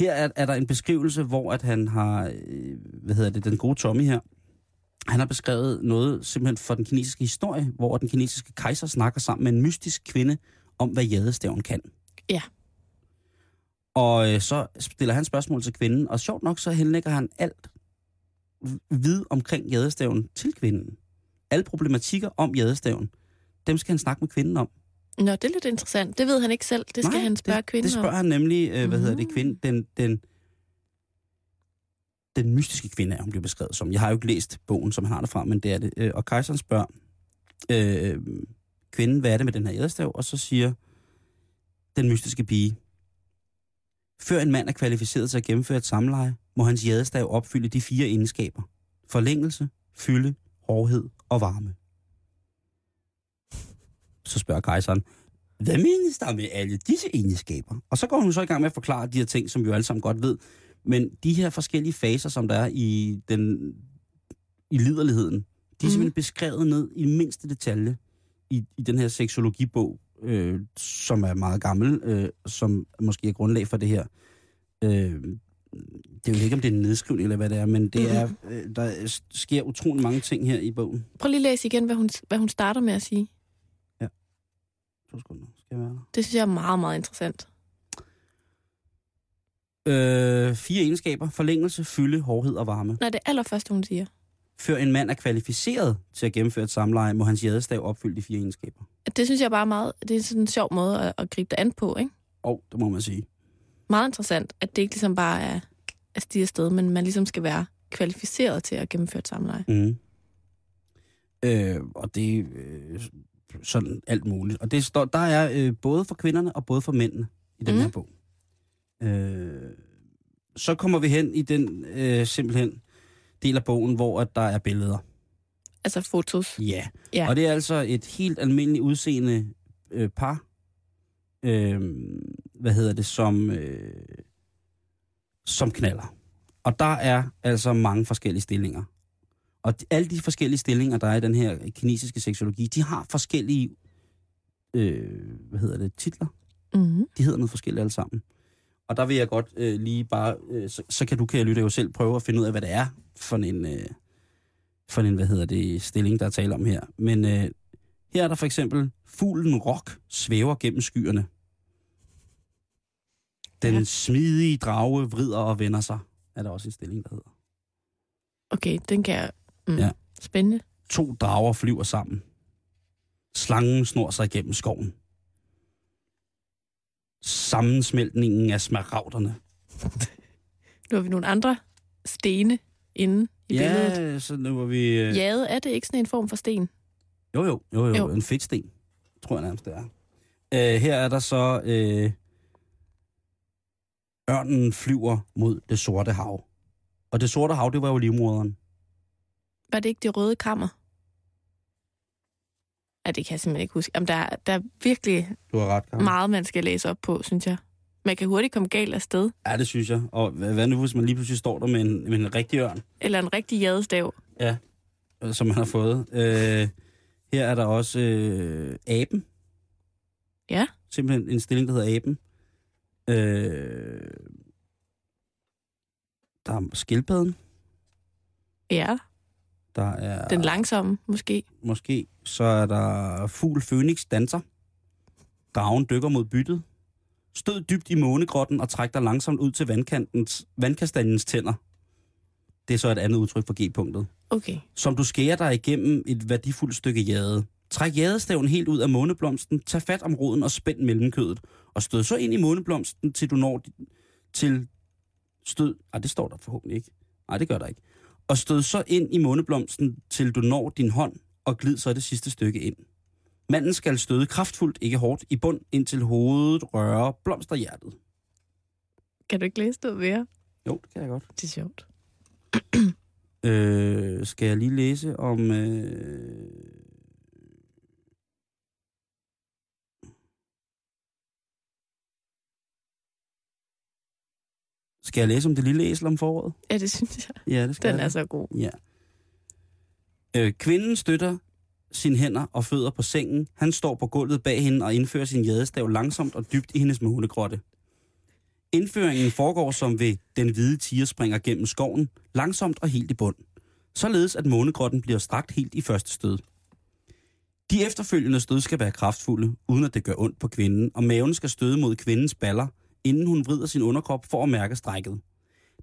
her er, er der en beskrivelse, hvor at han har, øh, hvad hedder det, den gode Tommy her, han har beskrevet noget simpelthen for den kinesiske historie, hvor den kinesiske kejser snakker sammen med en mystisk kvinde om, hvad jadestaven kan. Ja. Og øh, så stiller han spørgsmål til kvinden, og sjovt nok så henlægger han alt vid omkring jadestaven til kvinden. Alle problematikker om jadestaven, dem skal han snakke med kvinden om. Nå, det er lidt interessant. Det ved han ikke selv. Det skal Nej, han spørge det, kvinden Det spørger han nemlig, øh, hvad hedder det, Mm. kvinden, den, den, den mystiske kvinde er hun bliver beskrevet som. Jeg har jo ikke læst bogen, som han har derfra, men det er det. Øh, Og kejseren spørger øh, kvinden, hvad er det med den her jadestav? Og så siger den mystiske pige, før en mand er kvalificeret til at gennemføre et samleje, må hans jadestav opfylde de fire egenskaber. Forlængelse, fylde, hårdhed og varme. Så spørger kejseren, hvad menes der med alle disse egenskaber? Og så går hun så i gang med at forklare de her ting, som vi jo alle sammen godt ved. Men de her forskellige faser, som der er i, den, i liderligheden, de er Mhm. simpelthen beskrevet ned i mindste detalje i, i den her seksologibog, øh, som er meget gammel, øh, som måske er grundlag for det her. Øh, det er jo ikke, om det er en nedskrivning eller hvad det er, men det er, øh, der sker utrolig mange ting her i bogen. Prøv lige at læse igen, hvad hun, hvad hun starter med at sige. To sekunder, skal jeg der? Det synes jeg er meget, meget interessant. Øh, fire egenskaber. Forlængelse, fylde, hårdhed og varme. Nej, det allerførste, hun siger. Før en mand er kvalificeret til at gennemføre et samleje, må hans jadestav opfylde de fire egenskaber. Det synes jeg bare er meget... Det er sådan en sjov måde at, at gribe det an på, ikke? Og det må man sige. Meget interessant, at det ikke ligesom bare er at stige afsted, men man ligesom skal være kvalificeret til at gennemføre et samleje. Mm. Øh, og det øh, sådan alt muligt. Og det står, der er øh, både for kvinderne og både for mændene i den Mm. her bog. Øh, så kommer vi hen i den øh, simpelthen del af bogen, hvor at der er billeder. Altså fotos. Ja. Ja. Og det er altså et helt almindeligt udseende øh, par, øh, hvad hedder det, som, øh, som knaller. Og der er altså mange forskellige stillinger. Og de, alle de forskellige stillinger, der er i den her kinesiske seksologi, de har forskellige, øh, hvad hedder det, titler. Mm-hmm. De hedder noget forskelligt alle sammen. Og der vil jeg godt øh, lige bare, øh, så, så kan du, kan jeg lytte jo selv, prøve at finde ud af, hvad det er for en, øh, for en hvad hedder det, stilling, der er tale om her. Men øh, her er der for eksempel, fuglen rock svæver gennem skyerne. Den Ja. smidige drage vrider og vender sig, er der også en stilling, der hedder. Okay, den kan jeg... Mm. Ja. Spændende. To drager flyver sammen. Slangen snor sig igennem skoven. Sammensmeltningen af smaragderne. [laughs] Nu har vi nogle andre stene inde i billedet. Ja, så nu var vi... Øh... Jade, er det ikke sådan en form for sten? Jo, jo, jo, jo, Jo. jo. en fedtsten, tror jeg nærmest det er. Øh, her er der så... Øh... Ørnen flyver mod det sorte hav. Og det sorte hav, det var jo livmoderen. Var det ikke det røde kammer? Ja, det kan jeg simpelthen ikke huske. Jamen, der, er- der er virkelig Du har ret, Karen. meget, man skal læse op på, synes jeg. Man kan hurtigt komme galt af sted. Ja, det synes jeg. Og hvad, hvad nu, hvis man lige pludselig står der med en, med en rigtig ørn? Eller en rigtig jadestav. Ja, øh, som man har fået. Øh, her er der også øh, aben. Ja. Simpelthen en stilling, der hedder aben. Øh, der er skildpadden. Ja, Der er den langsomme måske. måske. Så er der fugl Phoenix danser. Dragen dykker mod byttet. Stød dybt i månegrotten og træk dig langsomt ud til vandkantens, vandkastanjens tænder. Det er så et andet udtryk for G-punktet. Okay. som du skærer dig igennem et værdifuldt stykke jade. Træk jadestaven helt ud af måneblomsten, tag fat om roden og spænd mellemkødet, og stød så ind i måneblomsten, til du når til stød... Ah, det står der forhåbentlig ikke. Nej, det gør der ikke. Og stød så ind i måneblomsten, til du når din hånd, og glid så det sidste stykke ind. Manden skal støde kraftfuldt, ikke hårdt, i bund, indtil hovedet rører blomsterhjertet. Kan du ikke læse noget mere? Jo, det kan jeg godt. Det er sjovt. [clears throat] Øh, skal jeg lige læse om... Øh... Skal jeg læse om det lille æsel om foråret? Ja, det synes jeg. Ja, det skal Den jeg. er så god. Ja. Øh, kvinden støtter sine hænder og fødder på sengen. Han står på gulvet bag hende og indfører sin jadestav langsomt og dybt i hendes månegrotte. Indføringen foregår som ved den hvide tiger springer gennem skoven, langsomt og helt i bund. Således at månegrotten bliver strakt helt i første stød. De efterfølgende stød skal være kraftfulde, uden at det gør ondt på kvinden, og maven skal støde mod kvindens baller, inden hun vrider sin underkrop for at mærke strækket.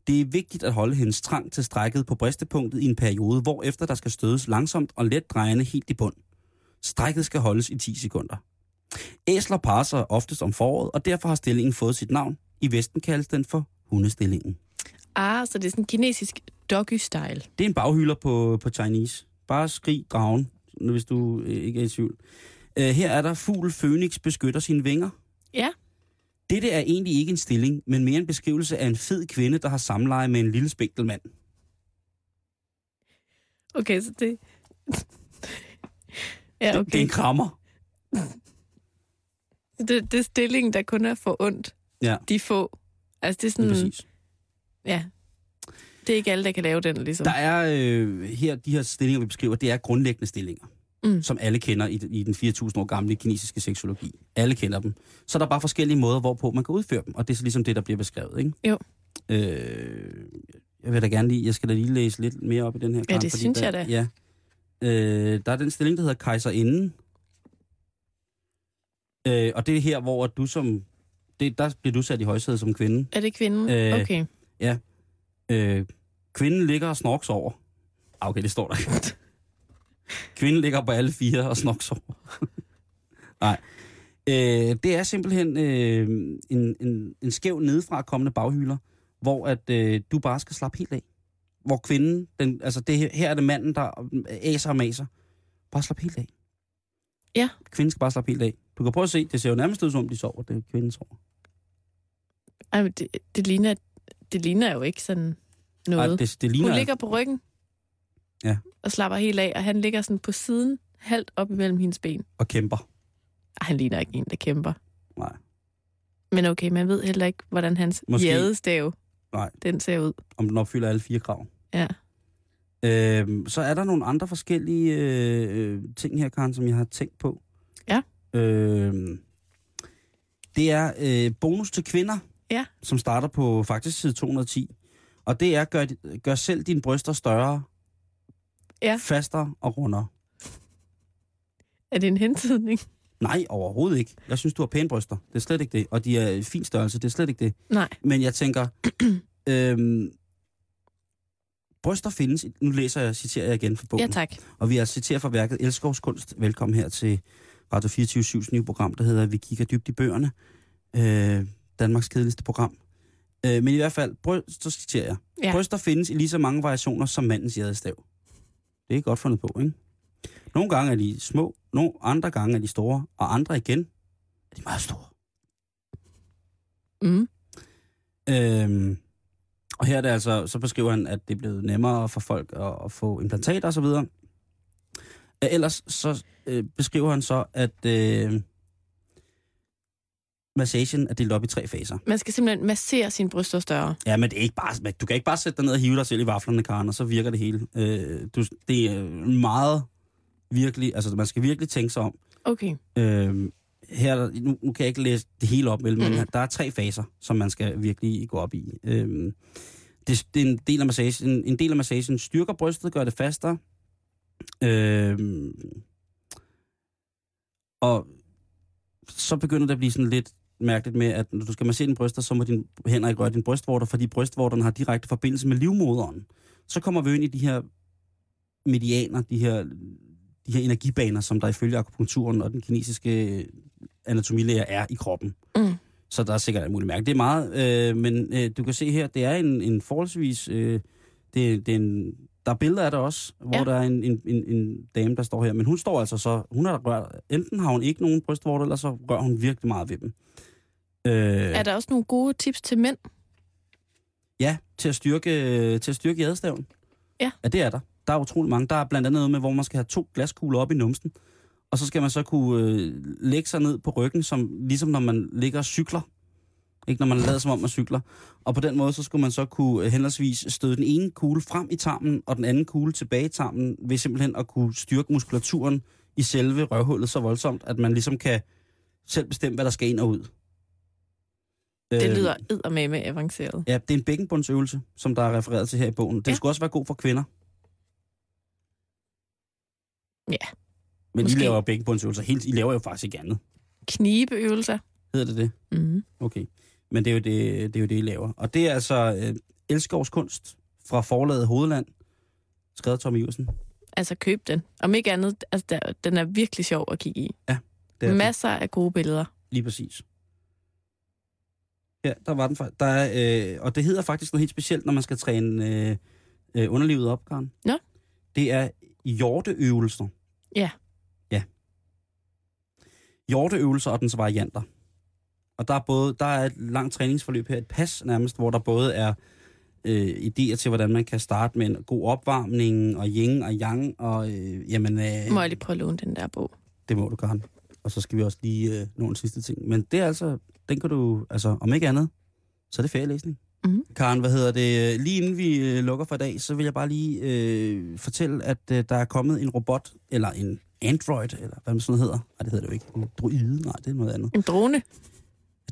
Det er vigtigt at holde hendes trang til strækket på bristepunktet i en periode, hvor efter der skal stødes langsomt og let drejende helt i bund. Strækket skal holdes i 10 sekunder. Æsler parer sig oftest om foråret, og derfor har stillingen fået sit navn. I Vesten kaldes den for hundestillingen. Ah, så det er sådan en kinesisk doggy-style. Det er en baghylder på, på Chinese. Bare skrig dragen, hvis du ikke er i tvivl. Øh, her er der fugl Phoenix beskytter sine vinger. Ja. Dette er egentlig ikke en stilling, men mere en beskrivelse af en fed kvinde, der har samleje med en lille spinkel mand. Okay, så det... [laughs] ja, Det, det er okay. en krammer. [laughs] Det, det er stillingen, der kun er for ondt. Ja. De få. Altså, det er sådan... præcis. Ja. Det er ikke alle, der kan lave den, ligesom. Der er øh, her, de her stillinger, vi beskriver, det er grundlæggende stillinger, Mm. som alle kender i, i den 4.000 år gamle kinesiske seksologi. Alle kender dem. Så er der bare forskellige måder, hvorpå man kan udføre dem, og det er så ligesom det, der bliver beskrevet, ikke? Jo. Øh, jeg vil da gerne lige, jeg skal da lige læse lidt mere op i den her. Ja, Karen, det synes der, jeg da. Ja. Øh, der er den stilling, der hedder kejserinden. Øh, og det er her, hvor du som... Det, der bliver du sat i højsædet som kvinde. Er det kvinden? Øh, okay. Øh, kvinden ligger og snorks over. Ah, okay, det står der. Kvinden ligger på alle fire og snorks over. [laughs] Nej. Øh, det er simpelthen øh, en, en, en skæv nedefra kommende baghylder, hvor at øh, du bare skal slappe helt af. Hvor kvinden, den, altså det, her- er det manden, der aser og maser. Bare slap helt af. Ja. Kvinden skal bare slappe helt af. Du kan prøve at se, det ser jo nærmest ud som om, de sover. Det er kvinden sover. Ej, men det, det, ligner, det ligner jo ikke sådan noget. Ej, det, det ligner... Hun ligger på ryggen. Ja. Og slapper helt af, og han ligger sådan på siden, halvt op imellem hendes ben. Og kæmper. Ej, han ligner ikke en, der kæmper. Nej. Men okay, man ved heller ikke, hvordan hans Måske- jadestav, Nej. den ser ud. Om den opfylder alle fire krav. Ja. Øhm, så er der nogle andre forskellige øh, øh, ting her, Karen, som jeg har tænkt på. Ja. Øhm, det er øh, bonus til kvinder, Ja. som starter på faktisk side 210. Og det er, gør, gør selv dine bryster større, Ja. fastere og rundere. Er det en hentydning? Nej, overhovedet ikke. Jeg synes, du har pæne bryster. Det er slet ikke det. Og de er i fin størrelse. Det er slet ikke det. Nej. Men jeg tænker, [clears throat] øhm, bryster findes. Nu læser jeg, citerer jeg igen fra bogen. Ja, tak. Og vi er citeret fra værket Elskovs Kunst. Velkommen her til Radio 24 nye program, der hedder Vi kigger dybt i bøgerne. Øh, Danmarks kedeligste program. Øh, men i hvert fald, bryst, så citerer jeg. Ja. Bryster findes i lige så mange variationer som mandens jadestav. Det er godt fundet på, ikke? Nogle gange er de små, nogle andre gange er de store, og andre igen er de meget store. Mm. Øhm, og her er det altså, så beskriver han, at det er blevet nemmere for folk at, at få implantater osv. Øh, Ellers så øh, beskriver han så, at øh, massagen er delt op i tre faser. Man skal simpelthen massere sine bryster større. Ja, men det er ikke bare, du kan ikke bare sætte dig ned og hive dig selv i vaflerne, Karen, og så virker det hele. Øh, du, det er meget virkelig, altså man skal virkelig tænke sig om. Okay. Øh, her, er nu, nu kan jeg ikke læse det hele op, men Mhm. der er tre faser, som man skal virkelig gå op i. Øh, det, det er en del af massagen. En, en del af massagen styrker brystet, gør det fastere. Øh, og så begynder det at blive sådan lidt mærkeligt med, at når du skal massere dine bryster, så må dine hænder ikke røre dine brystvorter, fordi brystvorterne har direkte forbindelse med livmoderen. Så kommer vi ind i de her medianer, de her, de her energibaner, som der ifølge akupunkturen og den kinesiske anatomilæger er i kroppen. Mm. Så der er sikkert alt muligt mærke. Det er meget, øh, men øh, du kan se her, det er en, en forholdsvis... Øh, det, det er en, der er billeder af det også, hvor Ja. der er en, en, en, en dame, der står her. Men hun står altså så... Hun har rørt... Enten har hun ikke nogen brystvorter, eller så rører hun virkelig meget ved dem. Øh, Er der også nogle gode tips til mænd? Ja, til at styrke, til at styrke jadestaven. Ja. Ja, det er der. Der er utrolig mange. Der er blandt andet noget med, hvor man skal have to glaskugler op i numsen. Og så skal man så kunne øh, lægge sig ned på ryggen, som, ligesom når man ligger og cykler. Ikke når man lader som om man cykler. Og på den måde, så skulle man så kunne øh, henholdsvis støde den ene kugle frem i tarmen, og den anden kugle tilbage i tarmen, ved simpelthen at kunne styrke muskulaturen i selve røvhullet så voldsomt, at man ligesom kan selv bestemme, hvad der skal ind og ud. Det Øh, lyder eddermame avanceret. Ja, det er en bækkenbundsøvelse, som der er refereret til her i bogen. Den Ja. ja. skulle også være god for kvinder. Ja, Men måske. I laver bækkenbundsøvelser. Helt, I laver jo faktisk ikke andet. Knibeøvelser. Hedder det det? Mm. Okay. Men det er jo det, det, er jo det I laver. Og det er altså øh, Elskovs kunst fra forlaget Hovedland, skrevet Tommy Iversen. Altså køb den. Om ikke andet, altså, der, den er virkelig sjov at kigge i. Det er det. Masser af gode billeder. Lige præcis. Ja, der var den. Der er, øh, og det hedder faktisk noget helt specielt, når man skal træne øh, øh, underlivet op, Karen. Nå. Det er hjorteøvelser. Ja. Ja. Hjorteøvelser og dens varianter. Og der er, både, der er et langt træningsforløb her, et pas nærmest, hvor der både er øh, idéer til, hvordan man kan starte med en god opvarmning, og yin og yang, og øh, jamen... Øh, Må jeg lige prøve at låne den der bog? det må du gerne. Og så skal vi også lige øh, nå en sidste ting. Men det er altså, den kan du, altså om ikke andet, så er det ferielæsning. Mhm. Karen, hvad hedder det? Lige inden vi øh, lukker for i dag, så vil jeg bare lige øh, fortælle, at øh, der er kommet en robot, eller en Android, eller hvad man sådan hedder. Nej, det hedder det jo ikke. En droide, nej, det er noget andet. En drone?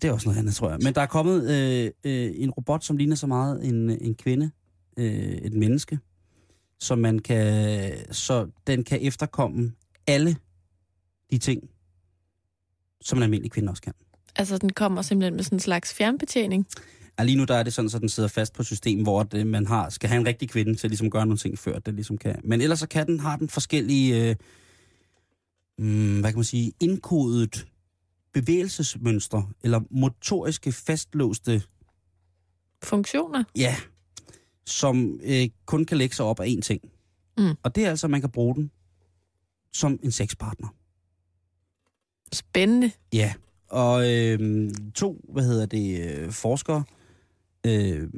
Det er også noget andet, tror jeg. Men der er kommet øh, øh, en robot, som ligner så meget en, en kvinde, øh, et menneske, så man kan, så den kan efterkomme alle de ting, som en almindelig kvinde også kan. Altså, den kommer simpelthen med sådan en slags fjernbetjening. Ja, lige nu der er det sådan, så den sidder fast på et system, hvor det, man har, skal have en rigtig kvinde til at ligesom gøre nogle ting, før det ligesom kan. Men ellers så kan den, har den forskellige, øh, mm, hvad kan man sige, indkodet bevægelsesmønstre, eller motoriske fastlåste, Funktioner? ja, som øh, kun kan lægge sig op af én ting. Mm. Og det er altså, at man kan bruge den som en sexpartner. Spændende. Ja, og øh, to, hvad hedder det, øh, forskere øh,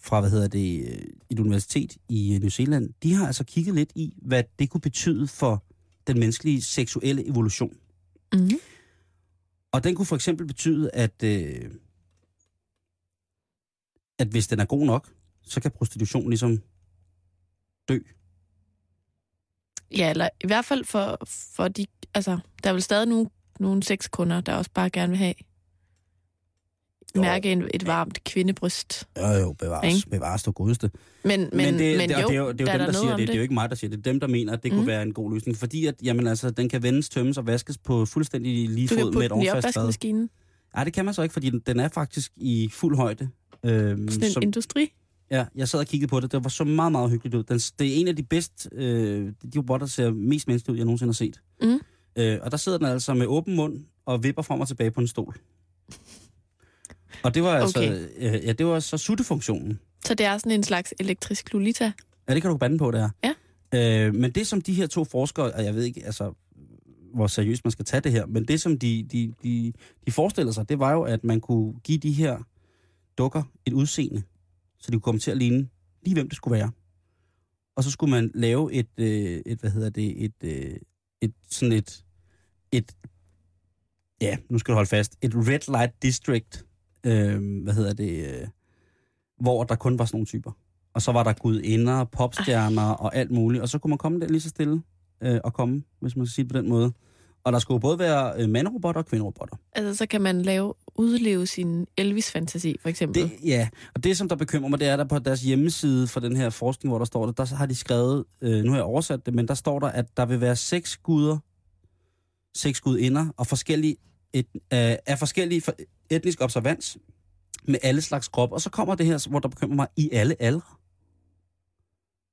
fra, hvad hedder det, øh, et universitet i øh, New Zealand, de har altså kigget lidt i, hvad det kunne betyde for den menneskelige seksuelle evolution. Mm. Og den kunne for eksempel betyde, at, øh, at hvis den er god nok, så kan prostitution ligesom dø. Ja, eller i hvert fald for, for de... Altså, der er vel stadig nogle, nogle sexkunder, der også bare gerne vil have Jo. mærke en, et varmt kvindebryst. Jo, jo, bevares, Ikke? bevares du godeste. Men, men, Men, det, men det, jo, det er jo, det er der jo dem, da der noget siger om det. Det er jo ikke mig, der siger det. Det er dem, der mener, at det kunne Mm. være en god løsning. Fordi at, jamen, altså, den kan vendes, tømmes og vaskes på fuldstændig lige fod med et fad. opvaskemaskinen. Nej, det kan man så ikke, fordi den, den er faktisk i fuld højde. Øhm, Sådan en som, industri. ja, jeg sad og kiggede på det. Det var så meget, meget hyggeligt ud. Den, det er en af de bedst, øh, de robotter, der ser mest menneskelige ud, jeg nogensinde har set. Mm. Øh, og der sidder den altså med åben mund og vipper frem og tilbage på en stol. Og det var altså, Okay. øh, ja, det var så suttefunktionen. Så det er sådan en slags elektrisk Lolita. Ja, det kan du bande på, det er. Ja. Øh, men det, som de her to forskere, og jeg ved ikke, altså, hvor seriøst man skal tage det her, men det, som de, de, de, de forestiller sig, det var jo, at man kunne give de her dukker et udseende, så de kunne komme til at ligne lige, hvem det skulle være. Og så skulle man lave et, øh, et hvad hedder det, et, øh, et sådan et, et, ja, nu skal du holde fast, et red light district, øh, hvad hedder det, øh, hvor der kun var sådan nogle typer. Og så var der gudinder, popstjerner og alt muligt. Og så kunne man komme der lige så stille øh, og komme, hvis man skal sige det på den måde. Og der skulle både være øh, mandrobotter og kvinderobotter. Altså, så kan man lave, udleve sin Elvis-fantasi, for eksempel. Det, ja, og det som der bekymrer mig, det er der på deres hjemmeside for den her forskning, hvor der står det, der har de skrevet, øh, nu har jeg oversat det, men der står der, at der vil være seks guder, seks gudinder og forskellige et, øh, af forskellige for- etnisk observans med alle slags krop. Og så kommer det her, hvor der bekymrer mig, i alle aldre.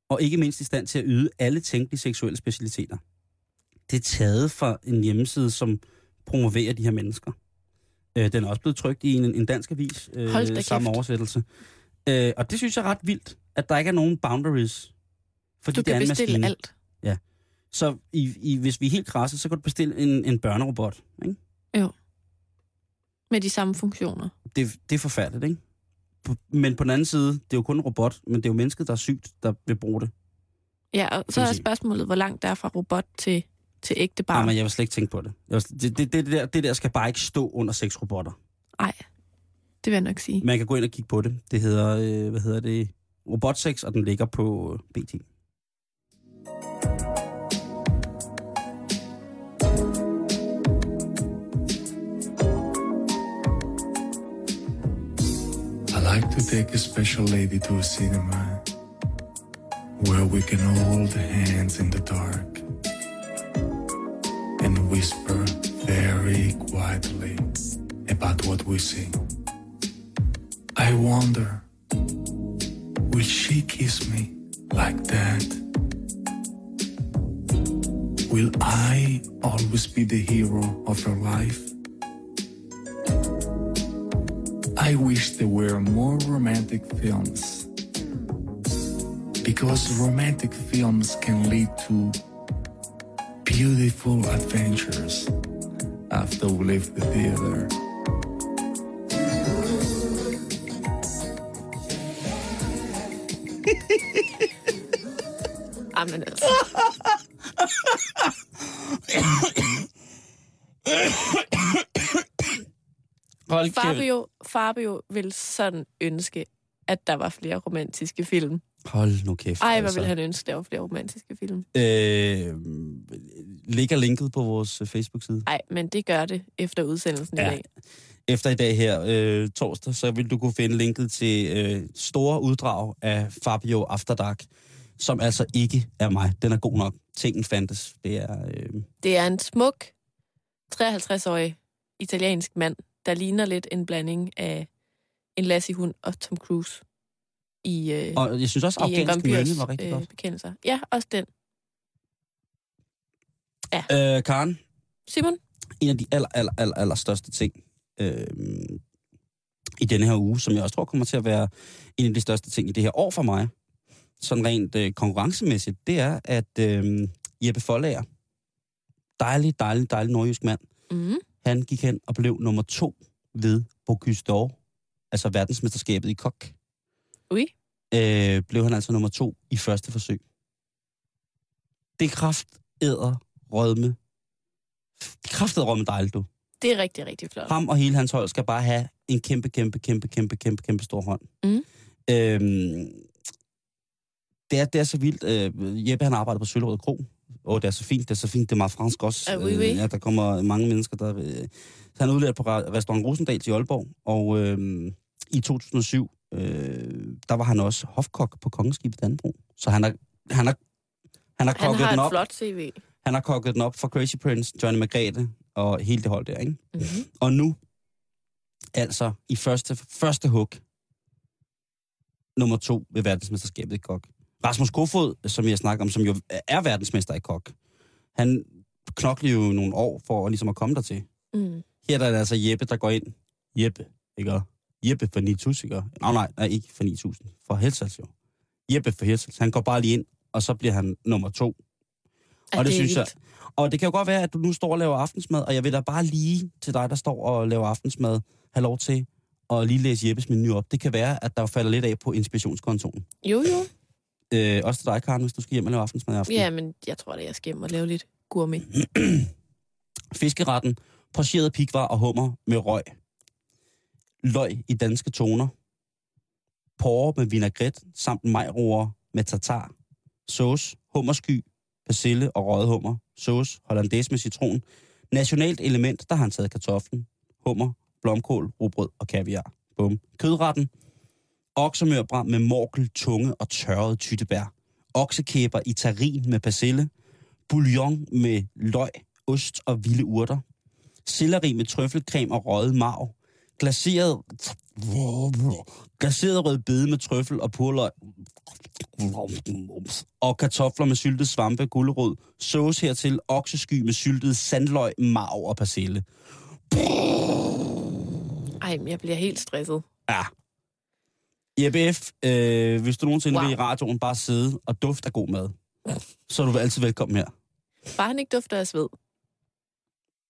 Og ikke mindst i stand til at yde alle tænkelige seksuelle specialiteter. Det er taget fra en hjemmeside, som promoverer de her mennesker. Øh, den er også blevet trykt i en, en dansk avis, øh, samme kæft. oversættelse. Øh, og det synes jeg er ret vildt, at der ikke er nogen boundaries. Fordi du det er kan bestille maskine. alt. Så i, i, hvis vi er helt krasse, så kan du bestille en, en børnerobot. Ikke? Med de samme funktioner. Det, det er forfærdeligt, ikke? Men på den anden side, det er jo kun en robot, men det er jo mennesket, der er sygt, der vil bruge det. Ja, og så er spørgsmålet, hvor langt der er fra robot til, til ægte barn. men jeg vil slet ikke tænke på det. Jeg vil, det, det, det, der, det der skal bare ikke stå under seks robotter. Nej, det vil jeg nok sige. Man kan gå ind og kigge på det. Det hedder, øh, hvad hedder det? Robotsex, og den ligger på øh, BT. Like to take a special lady to a cinema where we can hold hands in the dark and whisper very quietly about what we see. I wonder, will she kiss me like that? Will I always be the hero of her life? I wish there were more romantic films. Because romantic films can lead to beautiful adventures after we leave the theater. Jamen altså. Hold Fabio, Fabio vil sådan ønske, at der var flere romantiske film. Hold nu kæft. Ej, hvor altså. vil han ønske, der var flere romantiske film. Øh, ligger linket på vores øh, Facebook-side. Nej, men det gør det efter udsendelsen Ja. i dag. Efter i dag her, øh, torsdag, så vil du kunne finde linket til øh, store uddrag af Fabio After Dark, som altså ikke er mig. Den er god nok. Tingen fandtes. Det er... Øh, Det er en smuk 53-årig italiensk mand, der ligner lidt en blanding af en Lassie-hund og Tom Cruise i, øh, og jeg synes også, i en afghansk vampyrs mønne var rigtig øh, godt. bekendelser. Ja, også den. Øh, Karen, Simon? en af de aller, aller, aller, aller største ting øh, i denne her uge, som jeg også tror kommer til at være en af de største ting i det her år for mig, sådan rent øh, konkurrencemæssigt, det er, at øh, Jeppe Forlager, dejlig, dejlig, dejlig nordjysk mand, Mm. Han gik hen og blev nummer to ved Bocuse d'Or, altså verdensmesterskabet i kok. Ui. Øh, blev han altså nummer to i første forsøg. Det er kraft æder rødme. Det er kraftet rødme dejligt, du. Det er rigtig, rigtig flot. Ham og hele hans hold skal bare have en kæmpe, kæmpe, kæmpe, kæmpe, kæmpe, kæmpe stor hånd. Mm. Øhm, det, er, det er så vildt. Øh, Jeppe han arbejder på Søllerød Kro. Og det er så fint, det er så fint, det er meget fransk også. Ah, oui, oui. Øh, ja, der kommer mange mennesker, der... Øh, så han udlært på ra- restaurant Rosendal i Aalborg, og øh, i 2007, øh, der var han også hofkok på Kongeskibet Danbro. Så han har, han har, han har Han kokket har den op. flot CV. Han har kokket den op for Crazy Prince, Johnny Margrethe og hele det hold der, ikke? Mm-hmm. Og nu, altså i første, første hug, nummer to ved verdensmesterskabet i kok. Rasmus Kofod, som jeg snakker om, som jo er verdensmester i kok, han knoklede jo nogle år for ligesom at komme dertil. Mm. Her der er det altså Jeppe, der går ind. Jeppe, ikke? Og Jeppe for 9000, ikke? Nej, nej, nej, ikke for 9000. For Helsals jo. Jeppe for Helsals. Han går bare lige ind, og så bliver han nummer to. Og det er synes jeg-. Og det kan jo godt være, at du nu står og laver aftensmad, og jeg vil da bare lige til dig, der står og laver aftensmad, have lov til at lige læse Jeppes menu op. Det kan være, at der falder lidt af på inspirationskontoen. Jo, jo. Øh, også til dig, Karen, hvis du skal hjem og lave aftensmad i aften. Ja, men jeg tror, at jeg skal hjem og lave lidt gourmet. [clears throat] Fiskeretten, pocheret pikvar og hummer med røg. Løg i danske toner. Porre med vinaigrette samt majroer med tartar. Sauce, hummersky, persille og røget hummer. Sauce, hollandaise med citron. Nationalt element, der har han taget kartoflen, hummer, blomkål, rugbrød og kaviar. Bum. Kødretten. Oksemørbrænd med morkel, tunge og tørret tyttebær. Oksekæber i tarin med persille. Bouillon med løg, ost og vilde urter. Selleri med trøffelcreme og røget marv. Glaseret, glaseret rød bede med trøffel og purløg. Og kartofler med syltet svampe, gulerod. Sauce hertil, oksesky med syltet sandløg, marv og persille. Ej, men jeg bliver helt stresset. Ja. Jeppe F., øh, hvis du nogensinde wow. Vil i radioen bare sidde og dufte af god mad, så er du altid velkommen her. Bare han ikke dufter af sved.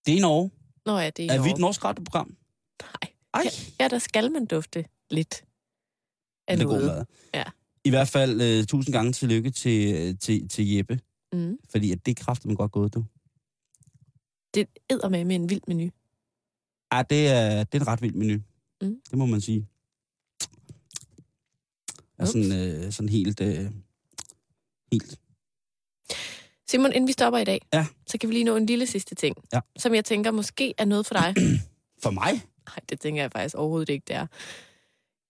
Det er i Norge. Nå ja, det er, Er vi i et norsk radioprogram? Nej. Ej. Ja, ja, der skal man dufte lidt af det er god noget. mad. Ja. I hvert fald uh, tusind gange tillykke til, øh, til, til Jeppe, Mm. fordi at det kræfter man godt gået, du. Det æder med med en vild menu. Ja, det er, det er en ret vild menu. Mm. Det må man sige. Er sådan, øh, sådan helt, øh, helt. Simon, inden vi stopper i dag, Ja. så kan vi lige nå en lille sidste ting, Ja. som jeg tænker måske er noget for dig. [clears throat] For mig? Nej, det tænker jeg faktisk overhovedet ikke, det er.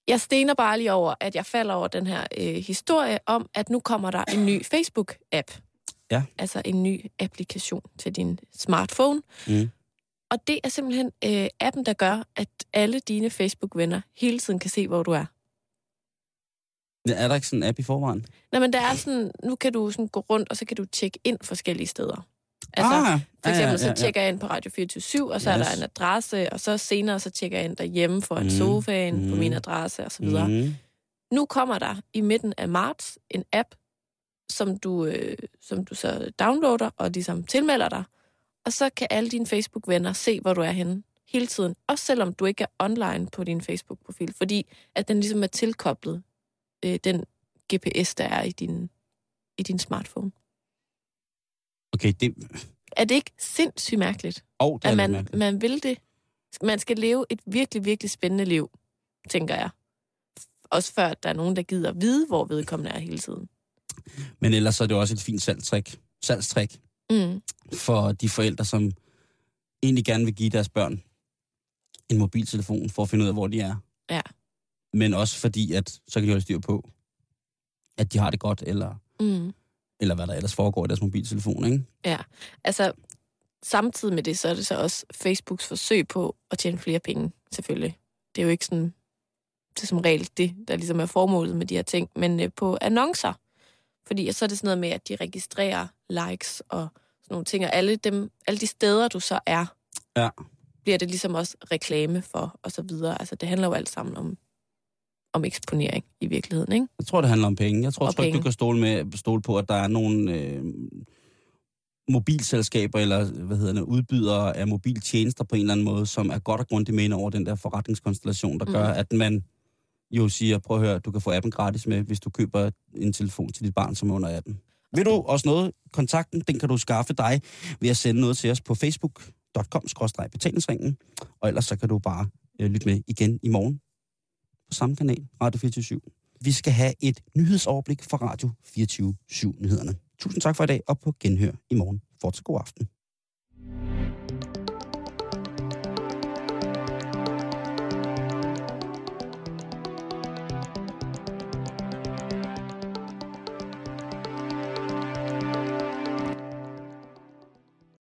Jeg stener bare lige over, at jeg falder over den her øh, historie om, at nu kommer der en ny [clears throat] Facebook-app. Ja. Altså en ny applikation til din smartphone. Mm. Og det er simpelthen øh, appen, der gør, at alle dine Facebook-venner hele tiden kan se, hvor du er. Er der ikke sådan en app i forvejen? Nej, men der er sådan, nu kan du sådan gå rundt, og så kan du tjekke ind forskellige steder. Altså, ah, for eksempel så tjekker jeg ind på Radio 24 og så yes. er der en adresse, og så senere så tjekker jeg ind derhjemme for en Mm. sofaen på Mm. min adresse og så videre. Mm. Mm. Nu kommer der i midten af marts en app, som du, øh, som du så downloader og ligesom tilmelder dig. Og så kan alle dine Facebook-venner se, hvor du er henne hele tiden. Også selvom du ikke er online på din Facebook-profil. Fordi at den ligesom er tilkoblet øh, den GPS, der er i din, i din smartphone. Okay, det... Er det ikke sindssygt mærkeligt, Oh, det at man, mærkeligt. man vil det? Man skal leve et virkelig, virkelig spændende liv, tænker jeg. Også før, der er nogen, der gider vide, hvor vedkommende er hele tiden. Men ellers så er det også et fint salgstrik, salgstrik Mm. for de forældre, som egentlig gerne vil give deres børn en mobiltelefon for at finde ud af, hvor de er. Ja. Men også fordi, at så kan de holde styr på, at de har det godt, eller, Mm. eller hvad der ellers foregår i deres mobiltelefon, ikke? Ja, altså samtidig med det, så er det så også Facebooks forsøg på at tjene flere penge, selvfølgelig. Det er jo ikke sådan, det er som regel det, der ligesom er formålet med de her ting, men øh, på annoncer. Fordi så er det sådan noget med, at de registrerer likes og sådan nogle ting, og alle, dem, alle de steder, du så er, Ja. bliver det ligesom også reklame for, og så videre. Altså det handler jo alt sammen om, om eksponering i virkeligheden, ikke? Jeg tror, det handler om penge. Jeg tror trygt, du kan stole, med, stole på, at der er nogle øh, mobilselskaber eller hvad hedder det, udbydere af mobiltjenester på en eller anden måde, som er godt og grundigt med over den der forretningskonstellation, der Mm. gør, at man jo siger, prøv at høre, du kan få appen gratis med, hvis du køber en telefon til dit barn, som er under 18. Vil du også noget? Kontakten, den kan du skaffe dig ved at sende noget til os på Facebook. dr.com-betalingsringen. Og ellers så kan du bare øh, lytte med igen i morgen på samme kanal, Radio 24 Vi skal have et nyhedsoverblik fra Radio 24-7-nyhederne. Tusind tak for i dag, og på genhør i morgen. Fortsæt god aften.